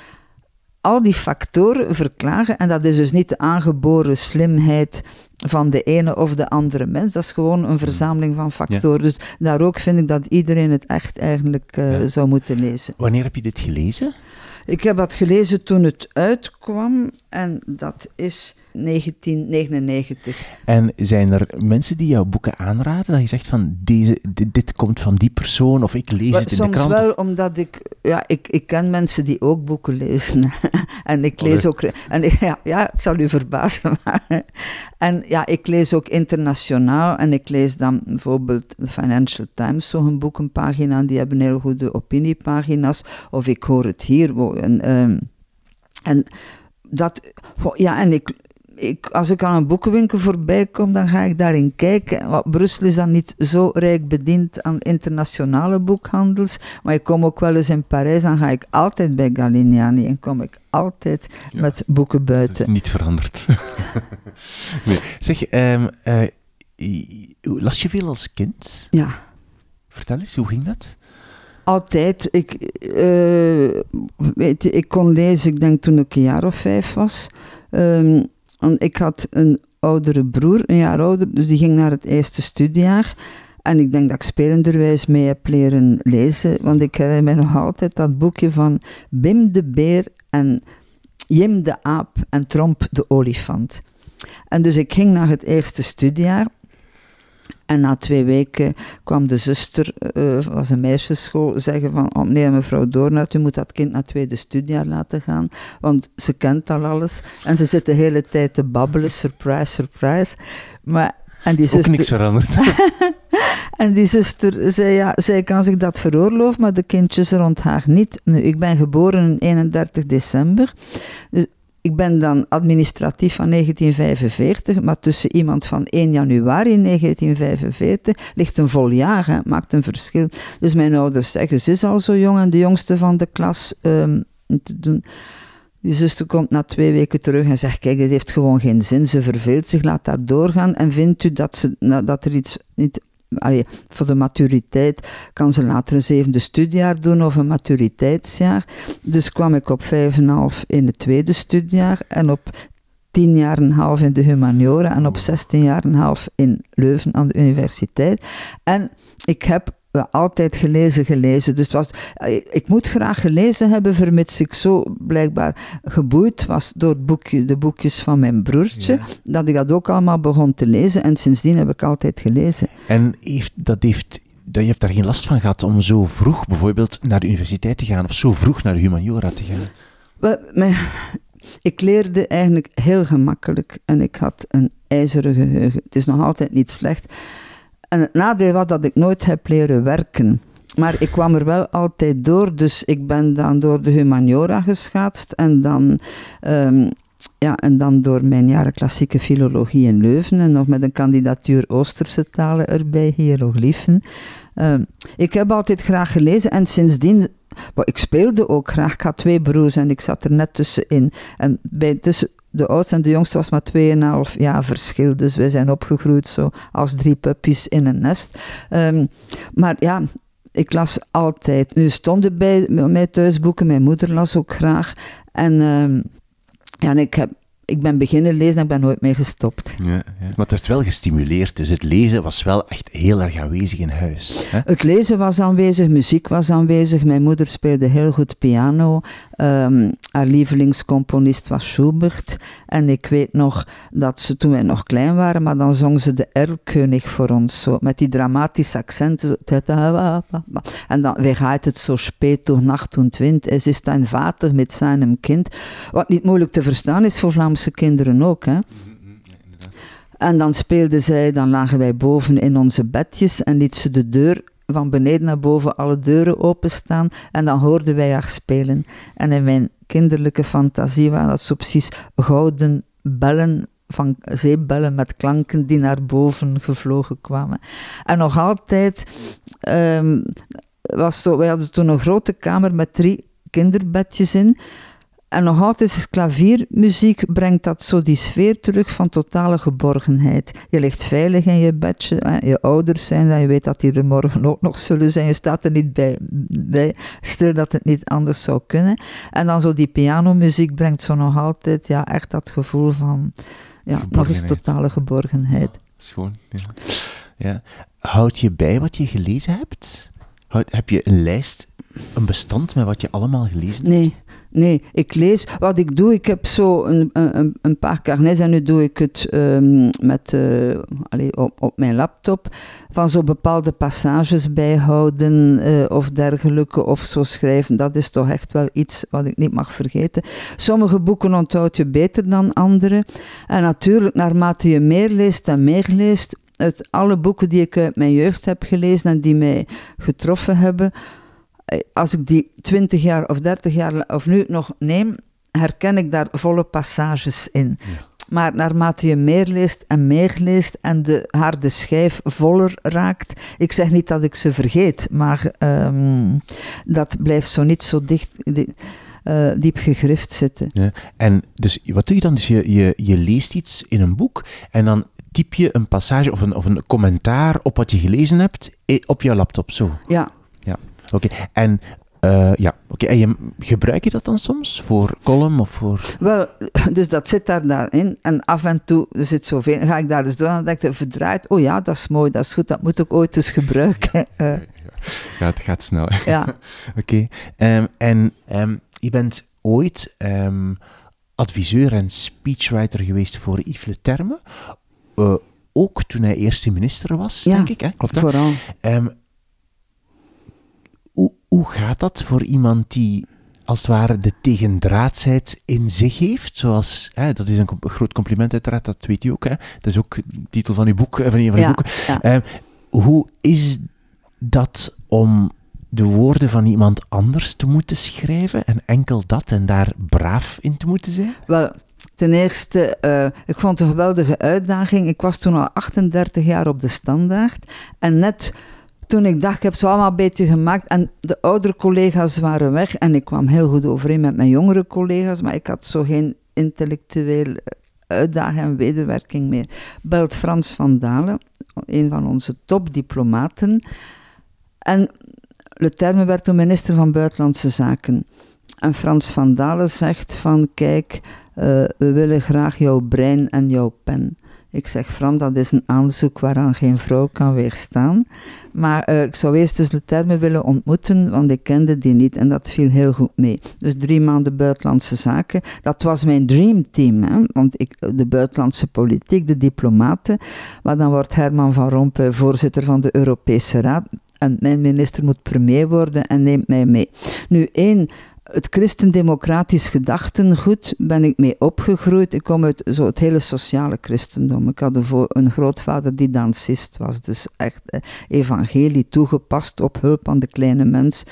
al die factoren verklaren, en dat is dus niet de aangeboren slimheid van de ene of de andere mens, dat is gewoon een verzameling van factoren. Dus daar ook vind ik dat iedereen het echt eigenlijk uh, ja. zou moeten lezen. Wanneer heb je dit gelezen? Ik heb dat gelezen toen het uitkwam en dat is 1999. En zijn er mensen die jouw boeken aanraden? Dat je zegt van deze, dit, komt van die persoon of ik lees het in de krant? Soms wel, omdat ik, ja, ik, ik ken mensen die ook boeken lezen. en ik lees ook, en ja, ja, het zal u verbazen. Maar, en ja, ik lees ook internationaal en ik lees dan bijvoorbeeld de Financial Times, zo'n boekenpagina, die hebben heel goede opiniepagina's. Of ik hoor het hier. En, ehm, en dat, ja, en ik, ik, als ik aan een boekenwinkel voorbij kom, dan ga ik daarin kijken. Wat, Brussel is dan niet zo rijk bediend aan internationale boekhandels, maar ik kom ook wel eens in Parijs, dan ga ik altijd bij Galignani en kom ik altijd met boeken buiten. niet veranderd. nee. Zeg, um, uh, las je veel als kind? Ja. Vertel eens, hoe ging dat? Altijd. Ik, uh, weet je, ik kon lezen, ik denk toen ik een jaar of vijf was. Um, ik had een oudere broer, een jaar ouder, dus die ging naar het eerste studiejaar. En ik denk dat ik spelenderwijs mee heb leren lezen, want ik herinner mij nog altijd dat boekje van Bim de Beer en Jim de Aap en Tromp de Olifant. En dus ik ging naar het eerste studiejaar En na twee weken kwam de zuster, uh, was een meisjesschool, zeggen van, oh nee mevrouw Doornhout, u moet dat kind naar het tweede studiejaar laten gaan, want ze kent al alles. En ze zit de hele tijd te babbelen, surprise, surprise. Maar, en die zuster, Ook niks veranderd. en die zuster zei, ja, zij kan zich dat veroorloven, maar de kindjes rond haar niet. Nu, ik ben geboren in 31 december, dus ik ben dan administratief van 1945, maar tussen iemand van 1 januari 1945 ligt een vol jaar, maakt een verschil. Dus mijn ouders zeggen, ze is al zo jong en de jongste van de klas um, te doen. Die zuster komt na twee weken terug en zegt: Kijk, dit heeft gewoon geen zin. Ze verveelt zich, laat daar doorgaan. En vindt u dat, ze, dat er iets niet voor de maturiteit kan ze later een zevende studiejaar doen of een maturiteitsjaar. Dus kwam ik op vijf en half in het tweede studiejaar en op tien jaar en een half in de humaniora en op zestien jaar en een half in Leuven aan de universiteit. En ik heb altijd gelezen, gelezen. Dus was, eh, ik moet graag gelezen hebben, vermits ik zo blijkbaar geboeid was door het boekje, de boekjes van mijn broertje, dat ik dat ook allemaal begon te lezen. En sindsdien heb ik altijd gelezen. En heeft, dat heeft dat je hebt daar geen last van gehad om zo vroeg bijvoorbeeld naar de universiteit te gaan of zo vroeg naar de humaniora te gaan? Well, ik leerde eigenlijk heel gemakkelijk en ik had een ijzeren geheugen. Het is nog altijd niet slecht. En het nadeel was dat ik nooit heb leren werken. Maar ik kwam er wel altijd door, dus ik ben dan door de humaniora geschaatst en dan, um, ja, en dan door mijn jaren klassieke filologie in Leuven en nog met een kandidatuur Oosterse talen erbij, hieroglyphen. Um, ik heb altijd graag gelezen en sindsdien ik speelde ook graag. Ik had twee broers en ik zat er net tussenin. En bij tussen, de oudste en de jongste was maar 2,5 jaar verschil. Dus wij zijn opgegroeid zo als drie puppies in een nest. Um, maar ja, ik las altijd. Nu stonden bij mij thuisboeken. Mijn moeder las ook graag. En, um, ja, en ik heb ik ben beginnen lezen en ik ben nooit meer gestopt. Ja, ja. Maar het werd wel gestimuleerd, dus het lezen was wel echt heel erg aanwezig in huis. Hè? Het lezen was aanwezig, muziek was aanwezig. Mijn moeder speelde heel goed piano. Um, haar lievelingscomponist was Schubert. En ik weet nog dat ze toen wij nog klein waren, maar dan zong ze de Erlkönig voor ons, zo, met die dramatische accenten. En dan, weer gaat het zo spät door nacht und wind. Es ist ein vater met zijn kind. Wat niet moeilijk te verstaan is voor Vlaamse kinderen ook. Hè. En dan speelde zij, dan lagen wij boven in onze bedjes en liet ze de deur van beneden naar boven alle deuren openstaan en dan hoorden wij haar spelen. En in mijn kinderlijke fantasie waren dat zo precies gouden bellen van zeebellen met klanken die naar boven gevlogen kwamen. En nog altijd um, was zo, wij hadden toen een grote kamer met drie kinderbedjes in. En nog altijd is klaviermuziek, brengt dat zo die sfeer terug van totale geborgenheid. Je ligt veilig in je bedje, je ouders zijn dat je weet dat die er morgen ook nog zullen zijn. Je staat er niet bij, bij stil dat het niet anders zou kunnen. En dan zo die pianomuziek brengt zo nog altijd ja, echt dat gevoel van ja, nog eens totale geborgenheid. schoon, ja. ja. Houd je bij wat je gelezen hebt? Houd, heb je een lijst, een bestand met wat je allemaal gelezen hebt? Nee. Nee, ik lees. Wat ik doe, ik heb zo een, een, een paar carnets en nu doe ik het um, met, uh, allez, op, op mijn laptop. Van zo bepaalde passages bijhouden uh, of dergelijke, of zo schrijven. Dat is toch echt wel iets wat ik niet mag vergeten. Sommige boeken onthoud je beter dan andere. En natuurlijk, naarmate je meer leest en meer leest, uit alle boeken die ik uit mijn jeugd heb gelezen en die mij getroffen hebben eh, als ik die 20 jaar of 30 jaar of nu nog neem, herken ik daar volle passages in. Maar naarmate je meer leest en meer leest en de harde schijf voller raakt, ik zeg niet dat ik ze vergeet, maar um, dat blijft zo niet zo dicht. Uh, diep gegrift zitten. Ja. En dus wat doe je dan? Dus je, je, je leest iets in een boek en dan typ je een passage of een, of een commentaar op wat je gelezen hebt eh, op jouw laptop zo. Ja, Oké, en uh, ja, oké. En je, gebruik je dat dan soms voor column of voor... Wel, dus dat zit daar daarin. En af en toe, er zit zoveel, ga ik daar eens door en denk ik, verdraaid, oh ja, dat is mooi, dat is goed, dat moet ik ooit eens gebruiken. Uh. Ja, het gaat snel. Ja. oké. Okay. Um, en um, je bent ooit um, adviseur en speechwriter geweest voor Yves Le Terme. Uh, ook toen hij eerste minister was, Ja, denk ik. Hè? Klopt dat? Vooral. Hoe, gaat dat voor iemand die als het ware de tegendraadsheid in zich heeft? Zoals, hè, dat is een groot compliment uiteraard, dat weet u ook. Hè? Dat is ook de titel van uw boek, eh, van een van uw Ja, boeken. ja. Ehm, hoe is dat om de woorden van iemand anders te moeten schrijven en enkel dat en daar braaf in te moeten zijn? Wel, ten eerste, eh, ik vond het een geweldige uitdaging. Ik was toen al 38 jaar op de standaard. En net toen ik dacht, ik heb zo allemaal beetje gemaakt. En de oudere collega's waren weg. En ik kwam heel goed overeen met mijn jongere collega's. Maar ik had zo geen intellectueel uitdaging en wederwerking meer. Belt Frans van Dalen, een van onze topdiplomaten. En Leterme werd toen minister van Buitenlandse Zaken. En Frans van Dalen zegt van, kijk, eh, we willen graag jouw brein en jouw pen. Ik zeg, Frans, dat is een aanzoek waaraan geen vrouw kan weerstaan. Maar eh, ik zou eerst eens Leterme willen ontmoeten, want ik kende die niet en dat viel heel goed mee. Dus drie maanden buitenlandse zaken. Dat was mijn dreamteam, want ik, de buitenlandse politiek, de diplomaten. Maar dan wordt Herman van Rompuy voorzitter van de Europese Raad. En mijn minister moet premier worden en neemt mij mee. Nu, één, het christendemocratisch gedachtengoed ben ik mee opgegroeid. Ik kom uit zo het hele sociale christendom. Ik had een, grootvader die dansist was, dus echt eh, evangelie toegepast op hulp aan de kleine mens.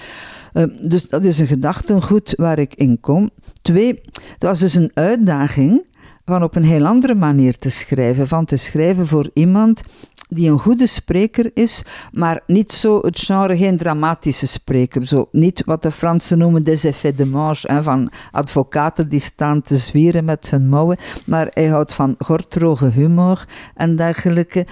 Eh, dus dat is een gedachtengoed waar ik in kom. Twee, het was dus een uitdaging van op een heel andere manier te schrijven. Van te schrijven voor iemand die een goede spreker is, maar niet zo het genre, geen dramatische spreker. Zo, niet wat de Fransen noemen des effets de manche, hè, van advocaten die staan te zwieren met hun mouwen, maar hij houdt van gortroge humor en dergelijke.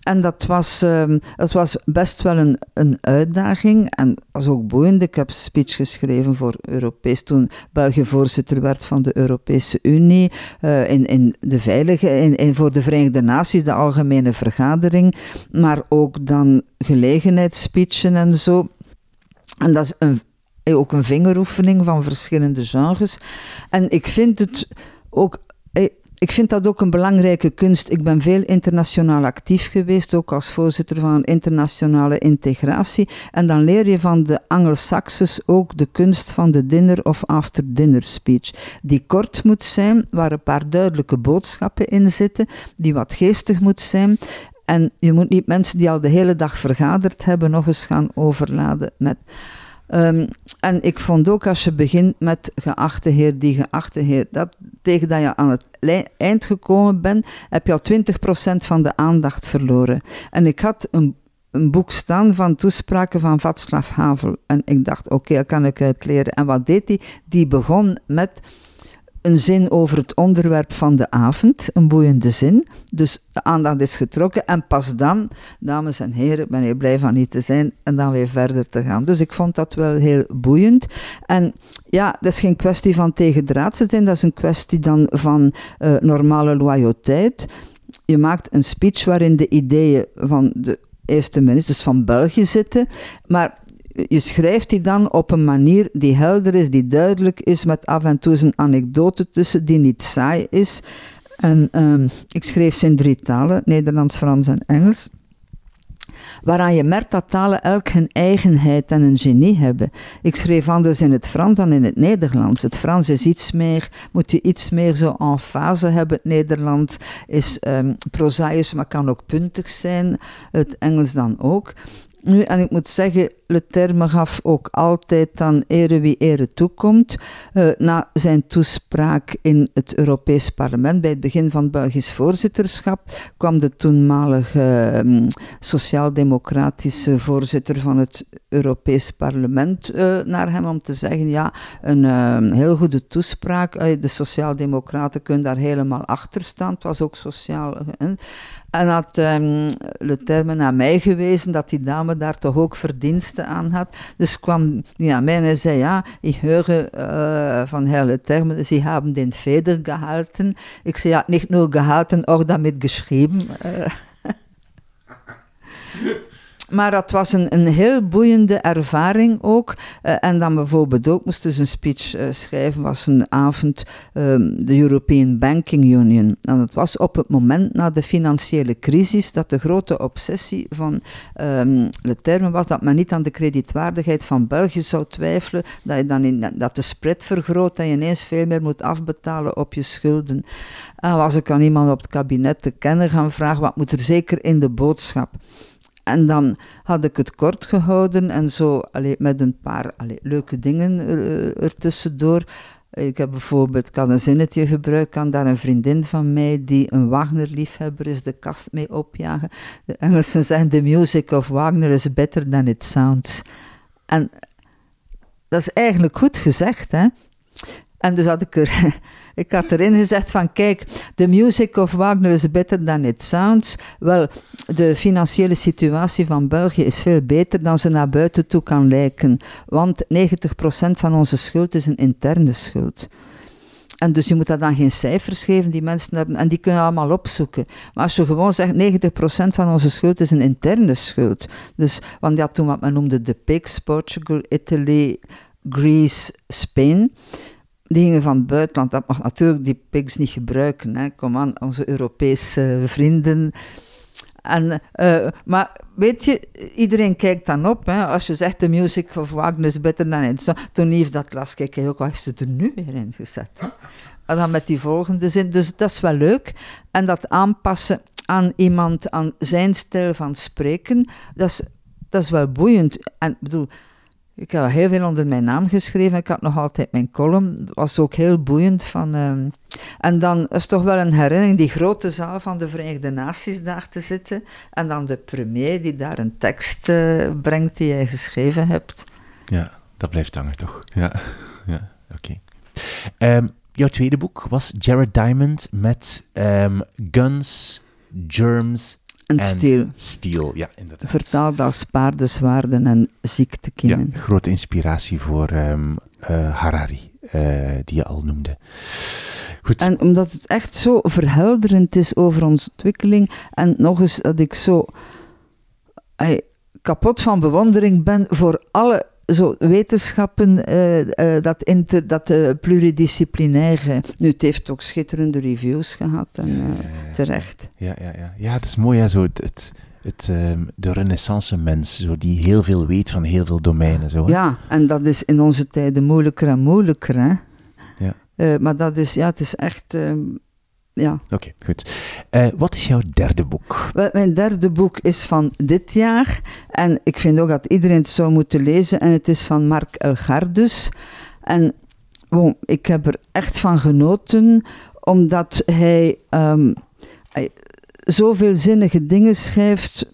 En dat was, ehm, was best wel een, een uitdaging en was ook boeiend. Ik heb speech geschreven voor Europees, toen België voorzitter werd van de Europese Unie, eh, in, in de veilige, in, in voor de Verenigde Naties, de algemene vergadering, maar ook dan gelegenheidsspeechen en zo. En dat is een, ook een vingeroefening van verschillende genres. En ik vind het ook ik vind dat ook een belangrijke kunst. Ik ben veel internationaal actief geweest, ook als voorzitter van internationale integratie. En dan leer je van de Anglo-Saxers ook de kunst van de dinner of after dinner speech. Die kort moet zijn, waar een paar duidelijke boodschappen in zitten, die wat geestig moet zijn. En je moet niet mensen die al de hele dag vergaderd hebben nog eens gaan overladen met... Um, en ik vond ook als je begint met geachte heer, die geachte heer, dat tegen dat je aan het eind gekomen bent, heb je al 20% van de aandacht verloren. En ik had een, een boek staan van toespraken van Václav Havel. En ik dacht, oké, dat kan ik uitleren. En wat deed hij? Die begon met een zin over het onderwerp van de avond, een boeiende zin. Dus de aandacht is getrokken en pas dan, dames en heren, ben je blij van niet te zijn en dan weer verder te gaan. Dus ik vond dat wel heel boeiend. En ja, dat is geen kwestie van tegendraadse zijn, dat is een kwestie dan van uh, normale loyaliteit. Je maakt een speech waarin de ideeën van de eerste minister, dus van België zitten, maar je schrijft die dan op een manier die helder is, die duidelijk is, met af en toe een anekdote tussen, die niet saai is. En um, ik schreef ze in drie talen, Nederlands, Frans en Engels. Waaraan je merkt dat talen elk hun eigenheid en een genie hebben. Ik schreef anders in het Frans dan in het Nederlands. Het Frans is iets meer, moet je iets meer zo en fase hebben. Het Nederlands is um, prozaïs, maar kan ook puntig zijn. Het Engels dan ook. Nu, en ik moet zeggen, Leterme gaf ook altijd dan ere wie ere toekomt. Uh, na zijn toespraak in het Europees Parlement, bij het begin van het Belgisch voorzitterschap, kwam de toenmalige um, sociaal-democratische voorzitter van het Europees Parlement uh, naar hem om te zeggen, ja, een uh, heel goede toespraak. de sociaal-democraten kunnen daar helemaal achter staan. Het was ook sociaal... En had um, Leterme naar mij gewezen dat die dame daar toch ook verdiensten aan had. Dus kwam die naar mij en zei, ja, ik hoor uh, van Herr Leterme, sie haben den Feder gehalten. Ik zei, ja, niet nur gehalten, ook damit geschreven. Uh, Maar dat was een, een heel boeiende ervaring ook. Uh, en dan bijvoorbeeld ook moesten ze een speech uh, schrijven, was een avond um, de European Banking Union. En dat was op het moment na de financiële crisis dat de grote obsessie van de termen was dat men niet aan de kredietwaardigheid van België zou twijfelen, dat je dan in, dat de spread vergroot en je ineens veel meer moet afbetalen op je schulden. En was ik aan iemand op het kabinet te kennen gaan vragen, wat moet er zeker in de boodschap? En dan had ik het kort gehouden en zo allee, met een paar leuke dingen er, ertussendoor. Ik heb bijvoorbeeld, had een zinnetje gebruikt, kan daar een vriendin van mij die een Wagner-liefhebber is, de kast mee opjagen. De Engelsen zeggen, the music of Wagner is better than it sounds. En dat is eigenlijk goed gezegd, hè. En dus had ik er ik had erin gezegd van kijk, the music of Wagner is better than it sounds. Wel, de financiële situatie van België is veel beter dan ze naar buiten toe kan lijken. Want 90% van onze schuld is een interne schuld. En dus je moet daar dan geen cijfers geven die mensen hebben. En die kunnen allemaal opzoeken. Maar als je gewoon zegt, 90% van onze schuld is een interne schuld. Dus, want ja, toen wat men noemde de PIGS, Portugal, Italy, Greece, Spain die gingen van buitenland. Dat mag natuurlijk die pigs niet gebruiken. Hè. Kom aan, onze Europese vrienden. En, uh, maar weet je, iedereen kijkt dan op. Hè. Als je zegt, de music of Wagner is beter dan het. Toen heeft dat las, kijk ook, wat is er nu weer in gezet? En dan met die volgende zin. Dus dat is wel leuk. En dat aanpassen aan iemand, aan zijn stijl van spreken, dat is, dat is wel boeiend. En bedoel, ik heb heel veel onder mijn naam geschreven. Ik had nog altijd mijn column. Dat was ook heel boeiend. Van, uh, en dan is toch wel een herinnering, die grote zaal van de Verenigde Naties daar te zitten. En dan de premier die daar een tekst uh, brengt die jij geschreven hebt. Ja, dat blijft hangen toch? Ja, ja oké. Okay. Um, jouw tweede boek was Jared Diamond met um, Guns, Germs en steel. Steel, ja, inderdaad. Vertaald als paardenzwaarden en ziektekiemen. Ja, grote inspiratie voor um, uh, Harari, uh, die je al noemde. Goed. En omdat het echt zo verhelderend is over onze ontwikkeling, en nog eens dat ik zo ay, kapot van bewondering ben voor alle zo wetenschappen, uh, uh, dat, inter, dat uh, pluridisciplinaire. Nu, het heeft ook schitterende reviews gehad en ja, ja, ja, terecht. Ja, ja, ja. ja, het is mooi, ja, zo het, het, het um, de renaissance mens, zo, die heel veel weet van heel veel domeinen. Zo, Ja, en dat is in onze tijden moeilijker en moeilijker. Hè? Ja. maar dat is, ja, het is echt. Um, ja. Oké, okay, goed. Uh, wat is jouw derde boek? Mijn derde boek is van dit jaar. En ik vind ook dat iedereen het zou moeten lezen. En het is van Mark Elgardus. En ik heb er echt van genoten, omdat hij, um, zoveel zinnige dingen schrijft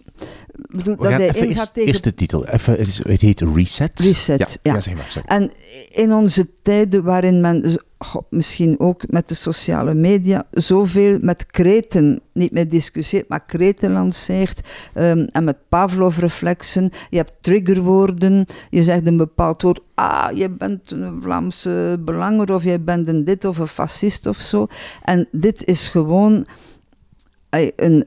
bedoel, dat hij ingaat eerst, tegen... Eerst de titel. Even, het heet Reset. Reset, ja. ja. zeg maar, en in onze tijden waarin men, god, misschien ook met de sociale media, zoveel met kreten, niet meer discussieert, maar kreten lanceert, um, en met Pavlov-reflexen. Je hebt triggerwoorden, je zegt een bepaald woord, ah, je bent een Vlaamse belanger, of je bent een dit of een fascist of zo. En dit is gewoon een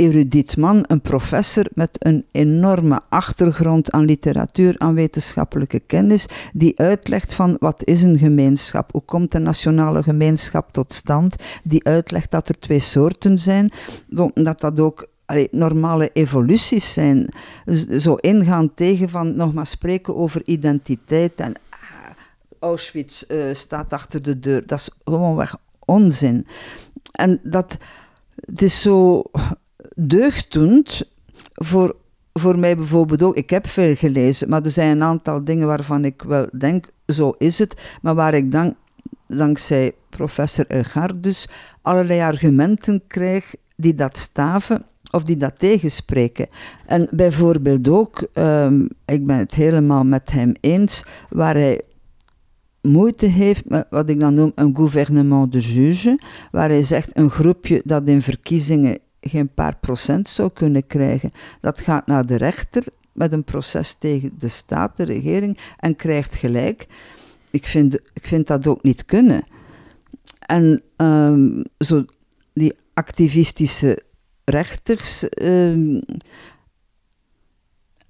erudiet man, een professor met een enorme achtergrond aan literatuur, aan wetenschappelijke kennis, die uitlegt van wat is een gemeenschap, hoe komt een nationale gemeenschap tot stand, die uitlegt dat er twee soorten zijn, dat dat ook normale evoluties zijn. Zo ingaan tegen van nog maar spreken over identiteit en ah, Auschwitz uh, staat achter de deur. Dat is gewoonweg onzin. En dat, het is zo deugddoend voor, voor mij bijvoorbeeld ook. Ik heb veel gelezen, maar er zijn een aantal dingen waarvan ik wel denk, zo is het. Maar waar ik dan, dankzij professor Elgard dus allerlei argumenten krijg die dat staven of die dat tegenspreken. En bijvoorbeeld ook, um, ik ben het helemaal met hem eens, waar hij moeite heeft met wat ik dan noem een gouvernement de juge, waar hij zegt een groepje dat in verkiezingen geen paar procent zou kunnen krijgen. Dat gaat naar de rechter met een proces tegen de staat, de regering, en krijgt gelijk. Ik vind, ik vind dat ook niet kunnen. En um, zo die activistische rechters. Um,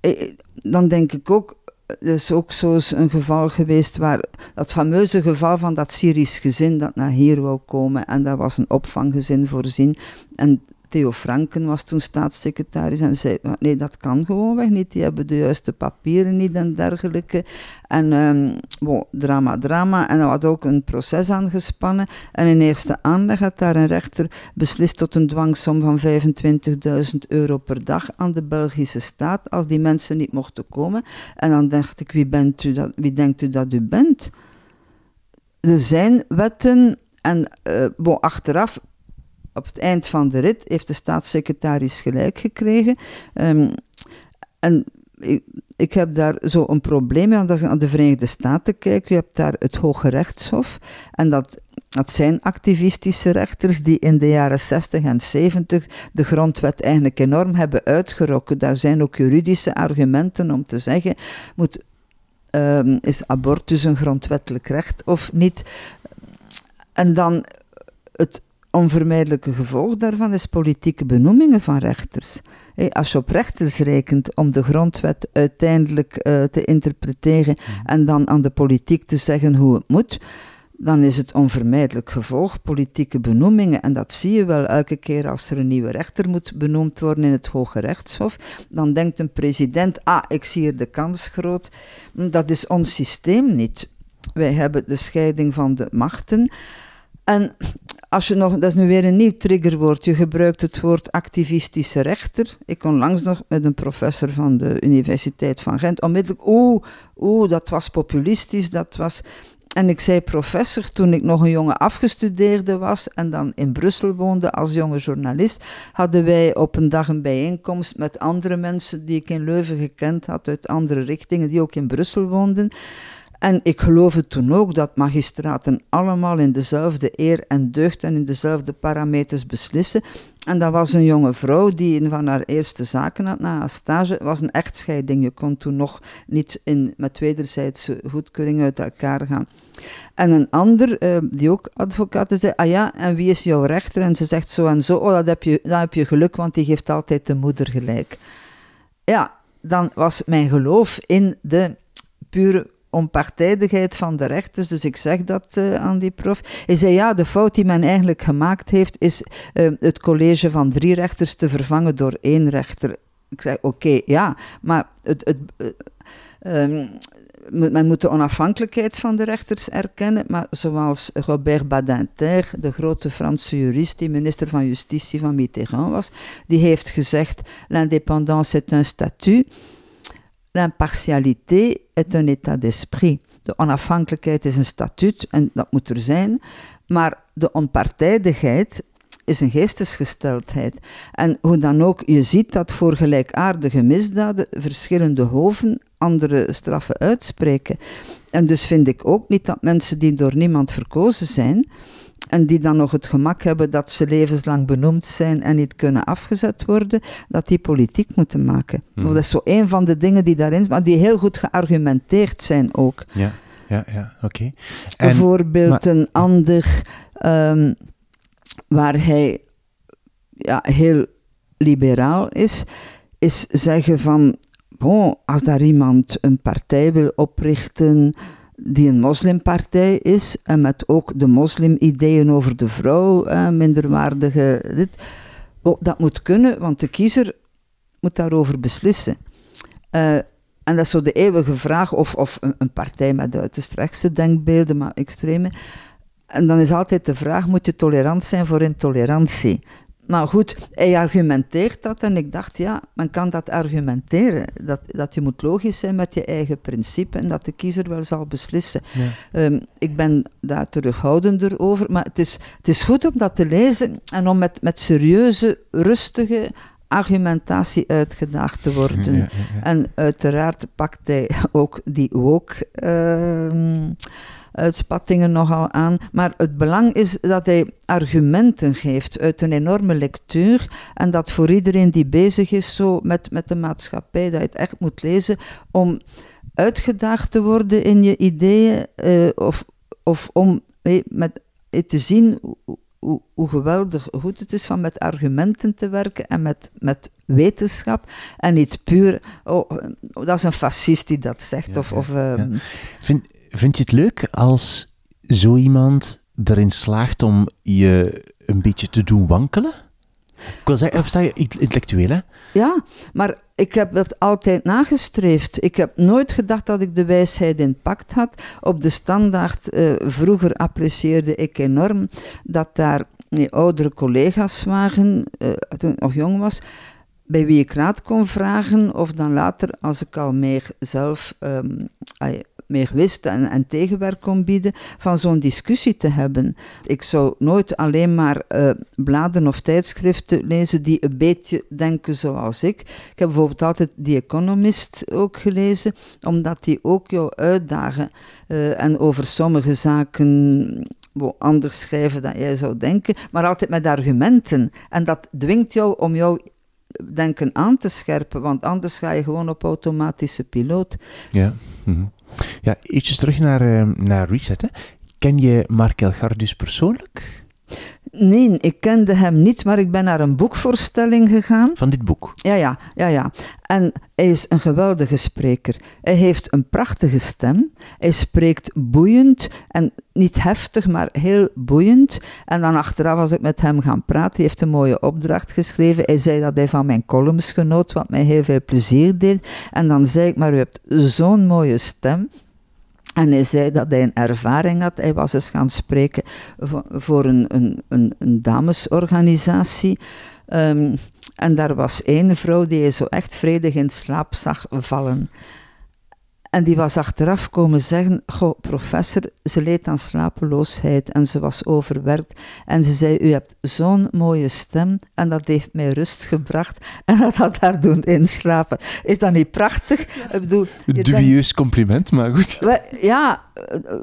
eh, dan denk ik ook, er is ook zo een geval geweest waar dat fameuze geval van dat Syrisch gezin dat naar hier wou komen en daar was een opvanggezin voorzien en Theo Franken was toen staatssecretaris en zei, nee, dat kan gewoonweg niet, die hebben de juiste papieren niet en dergelijke. En um, drama, drama. En er was ook een proces aangespannen. En in eerste aanleg had daar een rechter beslist tot een dwangsom van 25.000 euro per dag aan de Belgische staat, als die mensen niet mochten komen. En dan dacht ik, wie, bent u dat, wie denkt u dat u bent? Er zijn wetten en uh, bon, achteraf op het eind van de rit heeft de staatssecretaris gelijk gekregen. Um, en ik, heb daar zo een probleem mee, want als je naar de Verenigde Staten kijkt, je hebt daar het Hoge Rechtshof. En dat, dat zijn activistische rechters die in de jaren 60 en 70 de grondwet eigenlijk enorm hebben uitgerokken. Daar zijn ook juridische argumenten om te zeggen, moet, um, is abortus een grondwettelijk recht of niet? En dan het onvermijdelijke gevolg daarvan is politieke benoemingen van rechters. Als je op rechters rekent om de grondwet uiteindelijk uh, te interpreteren mhm. en dan aan de politiek te zeggen hoe het moet, dan is het onvermijdelijk gevolg politieke benoemingen. En dat zie je wel elke keer als er een nieuwe rechter moet benoemd worden in het Hoge Rechtshof. Dan denkt een president, ah, ik zie hier de kans groot. Dat is ons systeem niet. Wij hebben de scheiding van de machten. En als je nog, dat is nu weer een nieuw triggerwoord, je gebruikt het woord activistische rechter. Ik kon langs nog met een professor van de Universiteit van Gent, onmiddellijk, oeh, oeh, dat was populistisch, dat was... En ik zei professor toen ik nog een jonge afgestudeerde was en dan in Brussel woonde als jonge journalist, hadden wij op een dag een bijeenkomst met andere mensen die ik in Leuven gekend had uit andere richtingen, die ook in Brussel woonden. En ik geloofde toen ook dat magistraten allemaal in dezelfde eer en deugd en in dezelfde parameters beslissen. En dat was een jonge vrouw die een van haar eerste zaken had na haar stage. Het was een echtscheiding. Je kon toen nog niet in, met wederzijdse goedkeuring uit elkaar gaan. En een ander, eh, die ook advocaat zei, ah ja, en wie is jouw rechter? En ze zegt zo en zo, oh, dat heb je, dat heb je geluk, want die geeft altijd de moeder gelijk. Ja, dan was mijn geloof in de pure onpartijdigheid van de rechters. Dus ik zeg dat uh, aan die prof. Hij zei ja, de fout die men eigenlijk gemaakt heeft, is uh, het college van drie rechters te vervangen door één rechter. Ik zei oké, ja, maar het, het, uh, um, men moet de onafhankelijkheid van de rechters erkennen, maar zoals Robert Badinter, de grote Franse jurist die minister van Justitie van Mitterrand was, die heeft gezegd: l'indépendance est un statut. L'impartialité un état d'esprit. De onafhankelijkheid is een statuut en dat moet er zijn, maar de onpartijdigheid is een geestesgesteldheid. En hoe dan ook, je ziet dat voor gelijkaardige misdaden verschillende hoven andere straffen uitspreken. En dus vind ik ook niet dat mensen die door niemand verkozen zijn, en die dan nog het gemak hebben dat ze levenslang benoemd zijn en niet kunnen afgezet worden, dat die politiek moeten maken. Hmm. Dat is zo een van de dingen die daarin, maar die heel goed geargumenteerd zijn ook. Ja, ja, ja, oké. Bijvoorbeeld een ander um, waar hij ja, heel liberaal is, is zeggen van, bon, als daar iemand een partij wil oprichten die een moslimpartij is en met ook de moslimideeën over de vrouw, eh, minderwaardige. Dit. Dat moet kunnen, want de kiezer moet daarover beslissen. Uh, en dat is zo de eeuwige vraag of, of een, een partij met uiterst rechtse denkbeelden, maar extreme. En dan is altijd de vraag, moet je tolerant zijn voor intolerantie? Maar goed, hij argumenteert dat en ik dacht, ja, men kan dat argumenteren. Dat, dat je moet logisch zijn met je eigen principe en dat de kiezer wel zal beslissen. Ehm, ik ben daar terughoudender over, maar het is, het is goed om dat te lezen en om met, met serieuze, rustige argumentatie uitgedaagd te worden. en uiteraard pakt hij ook die woke... Uh, uitspattingen nogal aan. Maar het belang is dat hij argumenten geeft uit een enorme lectuur. En dat voor iedereen die bezig is zo met, met de maatschappij, dat je het echt moet lezen om uitgedaagd te worden in je ideeën. Uh, of, of om met, te zien hoe, hoe geweldig goed het is van met argumenten te werken en met, met wetenschap en niet puur, oh, dat is een fascist die dat zegt. of, of, ehm, vind, vind je het leuk als zo iemand erin slaagt om je een beetje te doen wankelen? Ik wil zeggen, sta je intellectueel, hè? Ja, maar ik heb dat altijd nagestreefd. Ik heb nooit gedacht dat ik de wijsheid in pact had. Op de standaard, uh, vroeger apprecieerde ik enorm dat daar nee, oudere collega's waren, uh, toen ik nog jong was, bij wie ik raad kon vragen, of dan later, als ik al meer zelf um, meer wist en, en tegenwerk kon bieden, van zo'n discussie te hebben. Ik zou nooit alleen maar uh, bladen of tijdschriften lezen die een beetje denken zoals ik. Ik heb bijvoorbeeld altijd The Economist ook gelezen, omdat die ook jou uitdagen uh, en over sommige zaken anders schrijven dan jij zou denken, maar altijd met argumenten. En dat dwingt jou om jouw denken aan te scherpen, want anders ga je gewoon op automatische piloot. Ja. -hmm. Ja, ietsjes terug naar, uh, naar Reset. Hè. Ken je Mark Elgardus persoonlijk? Nee, ik kende hem niet, maar ik ben naar een boekvoorstelling gegaan. Van dit boek? Ja, ja, ja, ja. En hij is een geweldige spreker. Hij heeft een prachtige stem. Hij spreekt boeiend en niet heftig, maar heel boeiend. En dan achteraf was ik met hem gaan praten. Hij heeft een mooie opdracht geschreven. Hij zei dat hij van mijn columns genoot, wat mij heel veel plezier deed. En dan zei ik, maar u hebt zo'n mooie stem. En hij zei dat hij een ervaring had. Hij was eens gaan spreken voor een, een, een, damesorganisatie. Um, en daar was één vrouw die hij zo echt vredig in slaap zag vallen. En die was achteraf komen zeggen: Goh, professor, ze leed aan slapeloosheid en ze was overwerkt. En ze zei: U hebt zo'n mooie stem en dat heeft mij rust gebracht. En dat had haar doen inslapen. Is dat niet prachtig? Ik bedoel, Dubieus compliment, maar goed. Ja,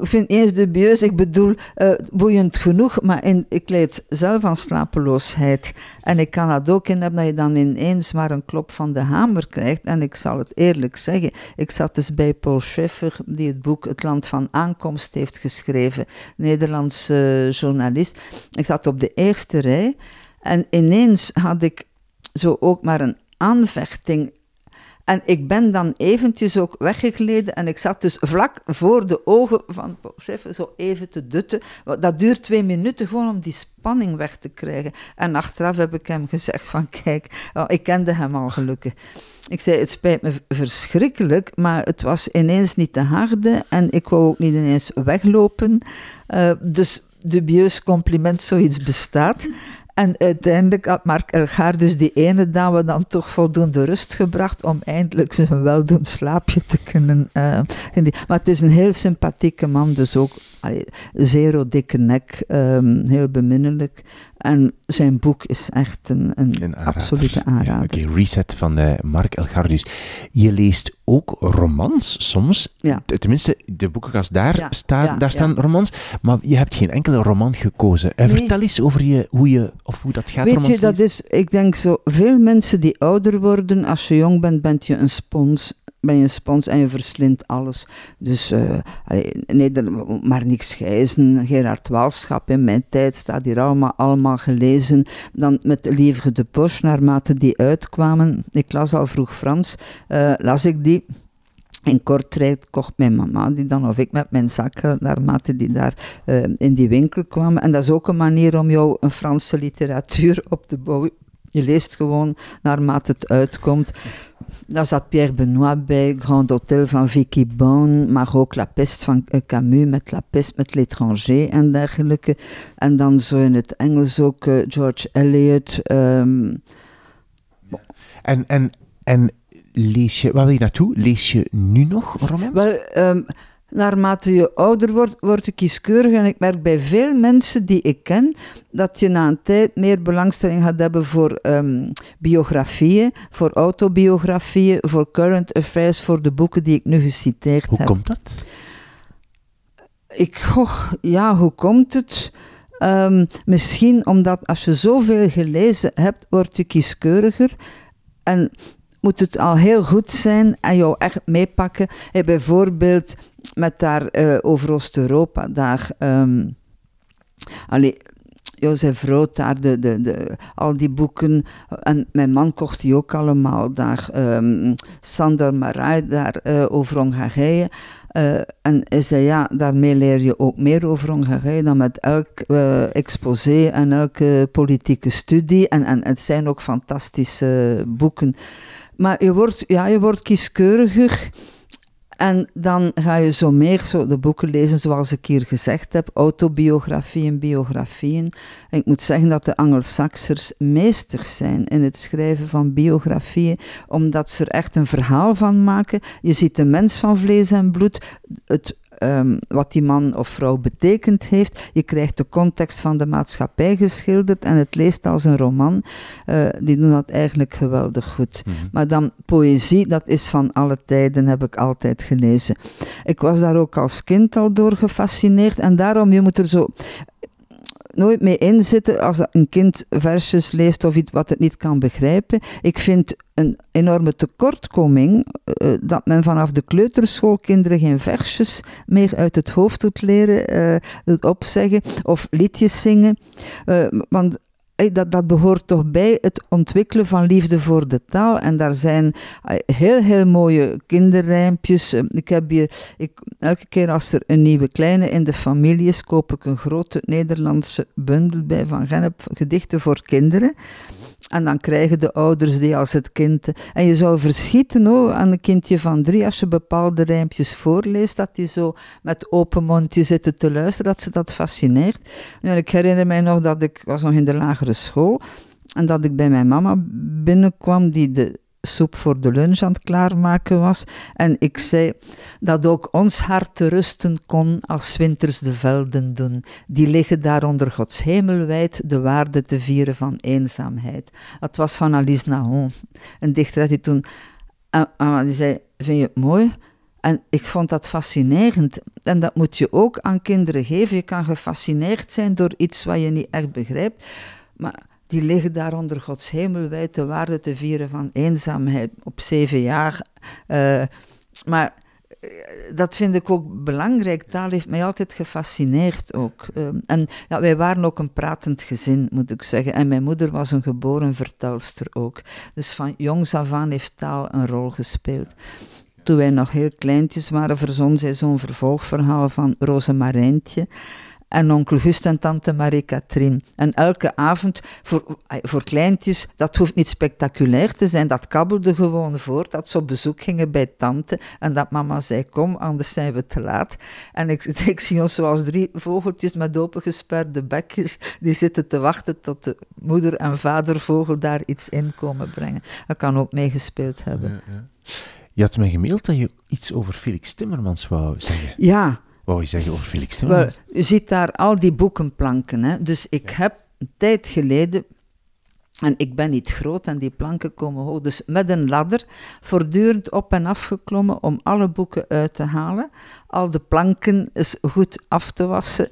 vind eens dubieus. Ik bedoel, uh, boeiend genoeg, maar ik leed zelf aan slapeloosheid. En ik kan dat ook in hebben dat je dan ineens maar een klop van de hamer krijgt. En ik zal het eerlijk zeggen, ik zat dus bij Paul Scheffer, die het boek Het Land van Aankomst heeft geschreven, Nederlandse journalist. Ik zat op de eerste rij en ineens had ik zo ook maar een aanvechting en ik ben dan eventjes ook weggegleden en ik zat dus vlak voor de ogen van zo even te dutten. Dat duurt twee minuten gewoon om die spanning weg te krijgen. En achteraf heb ik hem gezegd van kijk, ik kende hem al gelukkig. Ik zei, het spijt me verschrikkelijk, maar het was ineens niet te harde en ik wou ook niet ineens weglopen. Uh, dus dubieus compliment, zoiets bestaat. En uiteindelijk had Mark Elgaar dus die ene dame dan toch voldoende rust gebracht om eindelijk zijn weldoend slaapje te kunnen uh, Maar het is een heel sympathieke man, dus ook zero dikke nek, um, heel beminnelijk. En zijn boek is echt een, een, een absolute aanrader. Ja, Oké, Reset van uh, Mark Elgardus. Je leest ook romans soms. Ja. Tenminste, de boekenkast daar, ja, staan, daar staan romans. Maar je hebt geen enkele roman gekozen. Uh, nee. Vertel eens over je, hoe, je, of hoe dat gaat. Weet je, dat is, ik denk zo, veel mensen die ouder worden, als je jong bent, bent je een spons ben je spons en je verslindt alles. Dus uh, nee, maar niks gijzen. Gerard Walschap in mijn tijd staat hier allemaal, allemaal gelezen. Dan met de Livre de Poche, naarmate die uitkwamen. Ik las al vroeg Frans, uh, las ik die. In Kortrijk kocht mijn mama die dan, of ik met mijn zakken, naarmate die daar in die winkel kwamen. En dat is ook een manier om jou een Franse literatuur op te bouwen. Je leest gewoon naarmate het uitkomt. Daar zat Pierre Benoit bij, Grand Hotel van Vicky Bone, maar ook La Peste van eh, Camus met La Peste met l'étranger en dergelijke. En dan zo in het Engels ook uh, George Eliot. Um. En, en, en lees je, waar wil je naartoe? Lees je nu nog romans? Wel, um, naarmate je ouder wordt, word je kieskeurig. En ik merk bij veel mensen die ik ken, dat je na een tijd meer belangstelling gaat hebben voor um, biografieën, voor autobiografieën, voor current affairs, voor de boeken die ik nu geciteerd hoe heb. Hoe komt dat? Ik, goh, ja, hoe komt het? Um, misschien omdat als je zoveel gelezen hebt, word je kieskeuriger. En moet het al heel goed zijn en jou echt meepakken. Bijvoorbeeld met daar uh, over Oost-Europa, daar... Um, allee, Jozef Rood daar, de, de, de, al die boeken. En mijn man kocht die ook allemaal daar. Um, Sander Marai daar uh, over Hongarije. Uh, en hij zei, ja, daarmee leer je ook meer over Hongarije dan met elk exposé en elke politieke studie. En, en het zijn ook fantastische boeken. Maar je wordt, ja, je wordt kieskeuriger. En dan ga je zo meer zo de boeken lezen, zoals ik hier gezegd heb, autobiografieën, biografieën. Ik moet zeggen dat de Angelsaksers meesters zijn in het schrijven van biografieën, omdat ze er echt een verhaal van maken. Je ziet de mens van vlees en bloed, het um, wat die man of vrouw betekend heeft. Je krijgt de context van de maatschappij geschilderd en het leest als een roman. Uh, die doen dat eigenlijk geweldig goed. Mm -hmm. Maar dan poëzie, dat is van alle tijden, heb ik altijd gelezen. Ik was daar ook als kind al door gefascineerd en daarom, je moet er zo nooit mee inzitten als een kind versjes leest of iets wat het niet kan begrijpen. Ik vind een enorme tekortkoming uh, dat men vanaf de kleuterschool kinderen geen versjes meer uit het hoofd doet leren, uh, doet opzeggen of liedjes zingen. Want dat, dat behoort toch bij het ontwikkelen van liefde voor de taal. En daar zijn heel, heel mooie kinderrijmpjes. Ik heb hier, elke keer als er een nieuwe kleine in de familie is, koop ik een grote Nederlandse bundel bij Van Gennep, gedichten voor kinderen. En dan krijgen de ouders die als het kind. En je zou verschieten hoor, aan een kindje van drie als je bepaalde rijmpjes voorleest, dat die zo met open mondje zitten te luisteren, dat ze dat fascineert. Nu, ik herinner mij nog dat ik was nog in de lagere school en dat ik bij mijn mama binnenkwam, die de soep voor de lunch aan het klaarmaken was. En ik zei dat ook ons hart te rusten kon als winters de velden doen. Die liggen daar onder Gods hemelwijd de waarde te vieren van eenzaamheid. Dat was van Alice Nahon, een dichter die toen... Uh, die zei, vind je het mooi? En ik vond dat fascinerend. En dat moet je ook aan kinderen geven. Je kan gefascineerd zijn door iets wat je niet echt begrijpt. Maar die liggen daar onder Gods hemelwijd de waarde te vieren van eenzaamheid op zeven jaar. Uh, maar uh, dat vind ik ook belangrijk. Taal heeft mij altijd gefascineerd ook. Uh, en ja, wij waren ook een pratend gezin, moet ik zeggen. En mijn moeder was een geboren vertelster ook. Dus van jongs af aan heeft taal een rol gespeeld. Toen wij nog heel kleintjes waren, verzon zij zo'n vervolgverhaal van Rosemarijntje en onkel Gust en tante Marie-Catherine. En elke avond, voor, voor kleintjes, dat hoeft niet spectaculair te zijn, dat kabbelde gewoon voort, dat ze op bezoek gingen bij tante en dat mama zei, kom, anders zijn we te laat. En ik, ik zie ons zoals drie vogeltjes met opengesperde bekjes, die zitten te wachten tot de moeder- en vadervogel daar iets in komen brengen. Dat kan ook meegespeeld hebben. Ja, ja. Je had mij gemaild dat je iets over Felix Timmermans wou zeggen. Ja, wou je zeggen over Felix Timmermans? Wel, u ziet daar al die boekenplanken. Hè? Dus ik ja. heb een tijd geleden, en ik ben niet groot en die planken komen hoog, dus met een ladder voortdurend op en af geklommen om alle boeken uit te halen. Al de planken is goed af te wassen.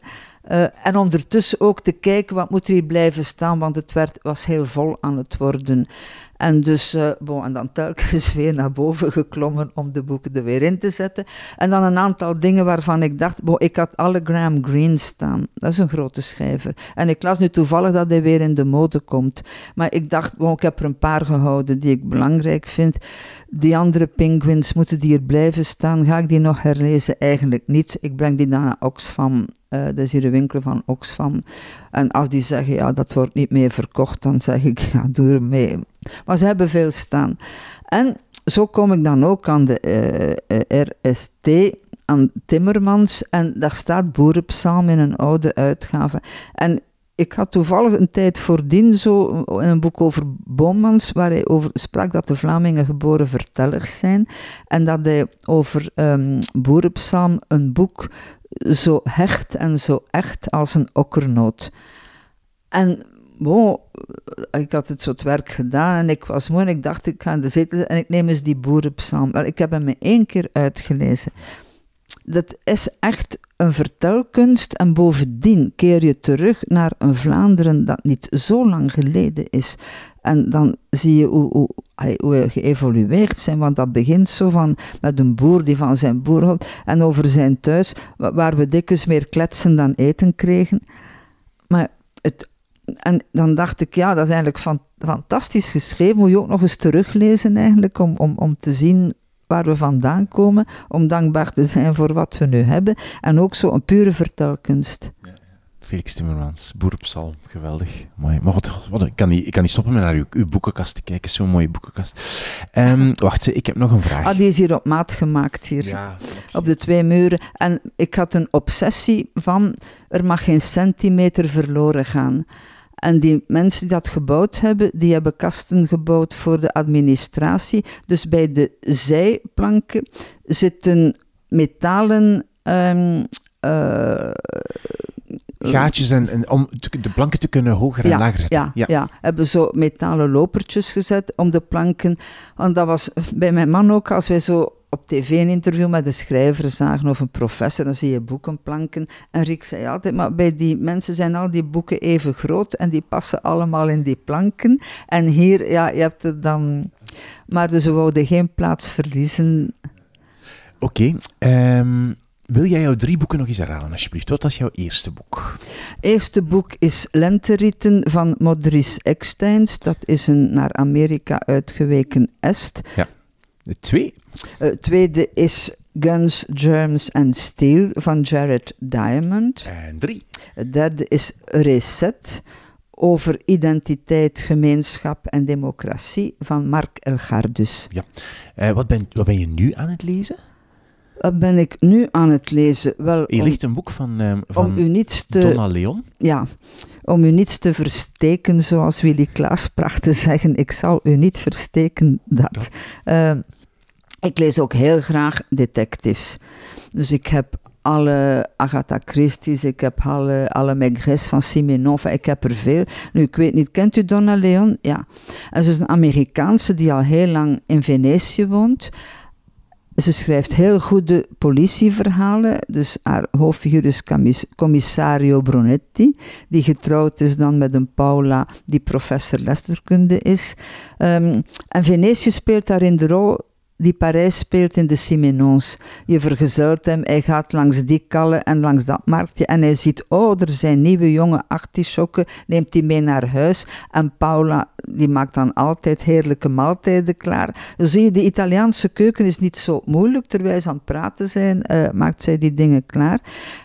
Uh, en ondertussen ook te kijken wat moet er hier blijven staan, want het werd, was heel vol aan het worden. En dus, uh, en dan telkens weer naar boven geklommen om de boeken er weer in te zetten. En dan een aantal dingen waarvan ik dacht, bon, ik had alle Graham Greene staan. Dat is een grote schrijver. En ik las nu toevallig dat hij weer in de mode komt. Maar ik dacht, bon, ik heb er een paar gehouden die ik belangrijk vind. Die andere penguins, moeten die hier blijven staan? Ga ik die nog herlezen? Eigenlijk niet. Ik breng die dan naar Oxfam. Uh, dat is hier de winkel van Oxfam. En als die zeggen, ja, dat wordt niet meer verkocht, dan zeg ik, ja, doe er mee. Maar ze hebben veel staan. En zo kom ik dan ook aan de uh, RST, aan Timmermans. En daar staat Boerenpsalm in een oude uitgave. En ik had toevallig een tijd voordien zo in een boek over Boomans, waar hij over sprak dat de Vlamingen geboren vertellers zijn. En dat hij over um, een boek zo hecht en zo echt als een okkernoot. En bon, ik had het soort werk gedaan en ik was moe en ik dacht, ik ga in de zetel en ik neem eens die boerenpsalm. Maar ik heb hem één keer uitgelezen. Dat is echt een vertelkunst en bovendien keer je terug naar een Vlaanderen dat niet zo lang geleden is. En dan zie je hoe, hoe, hoe we geëvolueerd zijn, want dat begint zo van met een boer die van zijn boer houdt en over zijn thuis, waar we dikwijls meer kletsen dan eten kregen. Maar het en dan dacht ik, ja, dat is eigenlijk fan, fantastisch geschreven. Moet je ook nog eens teruglezen eigenlijk, om, om, om te zien waar we vandaan komen, om dankbaar te zijn voor wat we nu hebben. En ook zo een pure vertelkunst. Ja. Felix Timmermans, Boerenpsalm, geweldig. Mooi. Maar wat, wat, ik, kan niet, ik kan niet stoppen met naar uw, uw boekenkast te kijken, zo'n mooie boekenkast. Um, wacht, ik heb nog een vraag. Ah, die is hier op maat gemaakt, hier. Ja, op de twee muren. En ik had een obsessie van, er mag geen centimeter verloren gaan. En die mensen die dat gebouwd hebben, die hebben kasten gebouwd voor de administratie. Dus bij de zijplanken zitten metalen... Um, gaatjes en, en, om de planken te kunnen hoger en lager zetten. Ja, ja. ja, hebben zo metalen lopertjes gezet om de planken. Want dat was bij mijn man ook, als wij zo op tv een interview met een schrijver zagen of een professor, dan zie je boekenplanken. En Rick zei altijd, maar bij die mensen zijn al die boeken even groot en die passen allemaal in die planken. En hier, ja, je hebt er dan... Maar dus we wouden geen plaats verliezen. Oké, okay, ehm, wil jij jouw drie boeken nog eens herhalen, alsjeblieft? Wat was jouw eerste boek? Eerste boek is Lenteritten van Modris Ecksteins. Dat is een naar Amerika uitgeweken est. Ja. De twee? Het uh, tweede is Guns, Germs and Steel van Jared Diamond. En drie? Het derde is Reset over identiteit, gemeenschap en democratie van Mark Elgardus. Ja. Uh, wat, ben, wat ben je nu aan het lezen? Wat ben ik nu aan het lezen? Wel, Hier ligt een boek van, uh, van om u niets te, Donna Leon. Ja, om u niets te versteken, zoals Willy Klaas pracht te zeggen. Ik zal u niet versteken, dat. Uh, ik lees ook heel graag detectives. Dus ik heb alle Agatha Christie's, ik heb alle, alle Maigres van Simenov, ik heb er veel. Nu, ik weet niet, kent u Donna Leon? Ja. En ze is een Amerikaanse die al heel lang in Venetië woont. Ze schrijft heel goede politieverhalen. Dus haar hoofdfiguur is commissario Brunetti, die getrouwd is dan met een Paula die professor letterkunde is. Um, en Venetië speelt daarin de rol die Parijs speelt in de Simenons. Je vergezelt hem, hij gaat langs die kallen en langs dat marktje en hij ziet, oh, er zijn nieuwe jonge artisjokken, neemt die mee naar huis en Paula, die maakt dan altijd heerlijke maaltijden klaar. Dan zie je, de Italiaanse keuken is niet zo moeilijk, terwijl ze aan het praten zijn, uh, maakt zij die dingen klaar.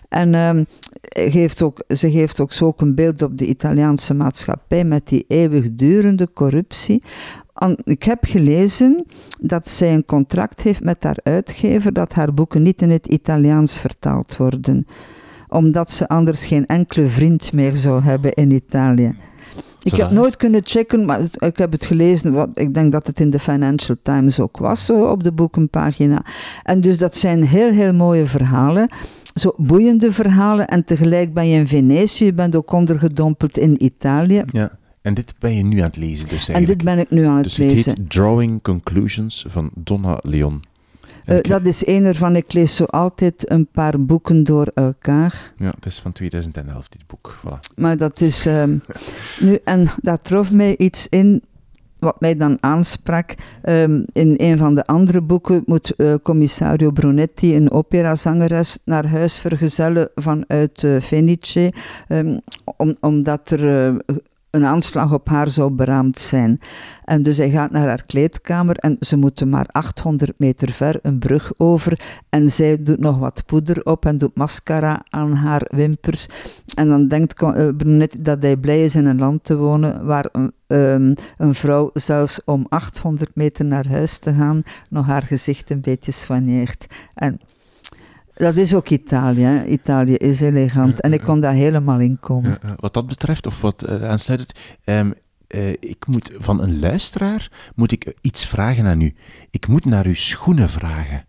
En um, geeft ook, ze geeft ook zo ook een beeld op de Italiaanse maatschappij met die eeuwigdurende corruptie ik heb gelezen dat zij een contract heeft met haar uitgever dat haar boeken niet in het Italiaans vertaald worden, omdat ze anders geen enkele vriend meer zou hebben in Italië. Ik heb nooit kunnen checken, maar ik heb het gelezen. Wat, ik denk dat het in de Financial Times ook was, zo op de boekenpagina. En dus dat zijn heel, heel mooie verhalen. Zo boeiende verhalen. En tegelijk ben je in Venetië, je bent ook ondergedompeld in Italië. Ja. En dit ben je nu aan het lezen dus eigenlijk. En dit ben ik nu aan het dus lezen. Dus het heet Drawing Conclusions van Donna Leon. Uh, dat is een ervan. Ik lees zo altijd een paar boeken door elkaar. Ja, het is van 2011, dit boek. Voilà. Maar dat is... Um, nu, en daar trof mij iets in wat mij dan aansprak. Um, in een van de andere boeken moet uh, commissario Brunetti, een operazangeres, naar huis vergezellen vanuit uh, Fenice. Um, om, omdat er een aanslag op haar zou beraamd zijn. En dus hij gaat naar haar kleedkamer en ze moeten maar 800 meter ver een brug over. En zij doet nog wat poeder op en doet mascara aan haar wimpers. En dan denkt uh, Brunet dat hij blij is in een land te wonen waar een, um, een vrouw zelfs om 800 meter naar huis te gaan nog haar gezicht een beetje soigneert. En dat is ook Italië. Italië is elegant. En ik kon daar helemaal in komen. wat dat betreft, of wat uh, aansluitend, um, uh, ik moet van een luisteraar moet ik iets vragen aan u. Ik moet naar uw schoenen vragen.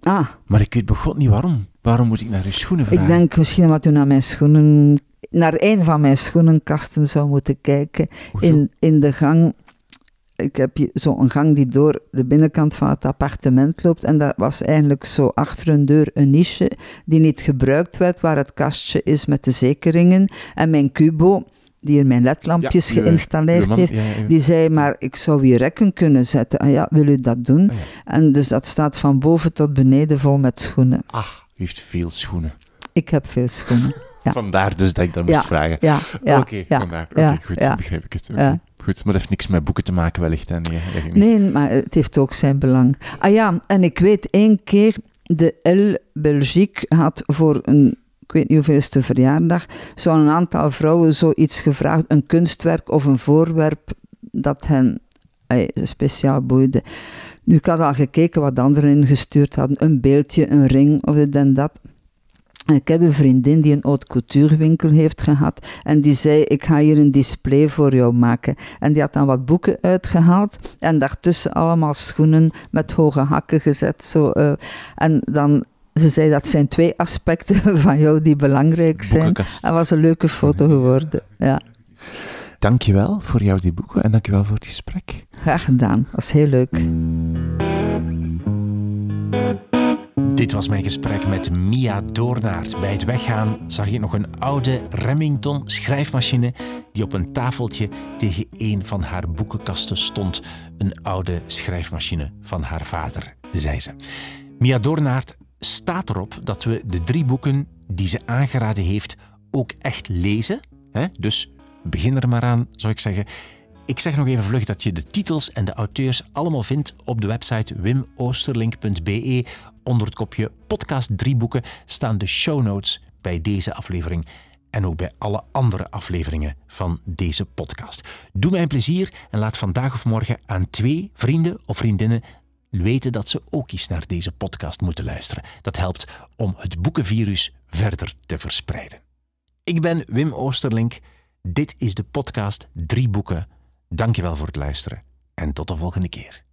Ah. Maar ik weet begot niet waarom. Waarom moet ik naar uw schoenen vragen? Ik denk misschien omdat u naar mijn schoenen naar een van mijn schoenenkasten zou moeten kijken. In, in de gang ik heb zo'n gang die door de binnenkant van het appartement loopt. En dat was eigenlijk zo achter een deur een niche die niet gebruikt werd, waar het kastje is met de zekeringen. En mijn kubo, die er mijn ledlampjes geïnstalleerd heeft, die zei, maar ik zou hier rekken kunnen zetten. Ah ja, wil u dat doen? Ah, en dus dat staat van boven tot beneden vol met schoenen. Ach, u heeft veel schoenen. Ik heb veel schoenen. ja. Vandaar dus dat ik dat moest vragen. Ja, ja, Oké, vandaar. Oké, ja, goed, begrijp ik het. Maar dat heeft niks met boeken te maken wellicht. Hè? Nee. Nee, maar het heeft ook zijn belang. Ah ja, en ik weet één keer, de L Belgique had voor een, ik weet niet hoeveelste verjaardag, zo'n aantal vrouwen zoiets gevraagd, een kunstwerk of een voorwerp dat hen eh, speciaal boeide. Nu, ik had al gekeken wat anderen ingestuurd hadden, een beeldje, een ring of dit en dat. En ik heb een vriendin die een haute couture winkel heeft gehad en die zei, ik ga hier een display voor jou maken. En die had dan wat boeken uitgehaald en daartussen allemaal schoenen met hoge hakken gezet. Zo, eh, en dan, ze zei, dat zijn twee aspecten van jou die belangrijk zijn. Boekenkast. Dat was een leuke foto geworden. Ja, Dankjewel voor jou die boeken en dankjewel voor het gesprek. graag gedaan. Dat was heel leuk. Dit was mijn gesprek met Mia Doornaert. Bij het weggaan zag ik nog een oude Remington schrijfmachine die op een tafeltje tegen een van haar boekenkasten stond. Een oude schrijfmachine van haar vader, zei ze. Mia Doornaert staat erop dat we de drie boeken die ze aangeraden heeft ook echt lezen. Dus begin er maar aan, zou ik zeggen. Ik zeg nog even vlug dat je de titels en de auteurs allemaal vindt op de website wimoosterlink.be. Onder het kopje podcast drie boeken staan de show notes bij deze aflevering en ook bij alle andere afleveringen van deze podcast. Doe mij een plezier en laat vandaag of morgen aan twee vrienden of vriendinnen weten dat ze ook eens naar deze podcast moeten luisteren. Dat helpt om het boekenvirus verder te verspreiden. Ik ben Wim Oosterlink. Dit is de podcast Drie Boeken. Dankjewel voor het luisteren en tot de volgende keer.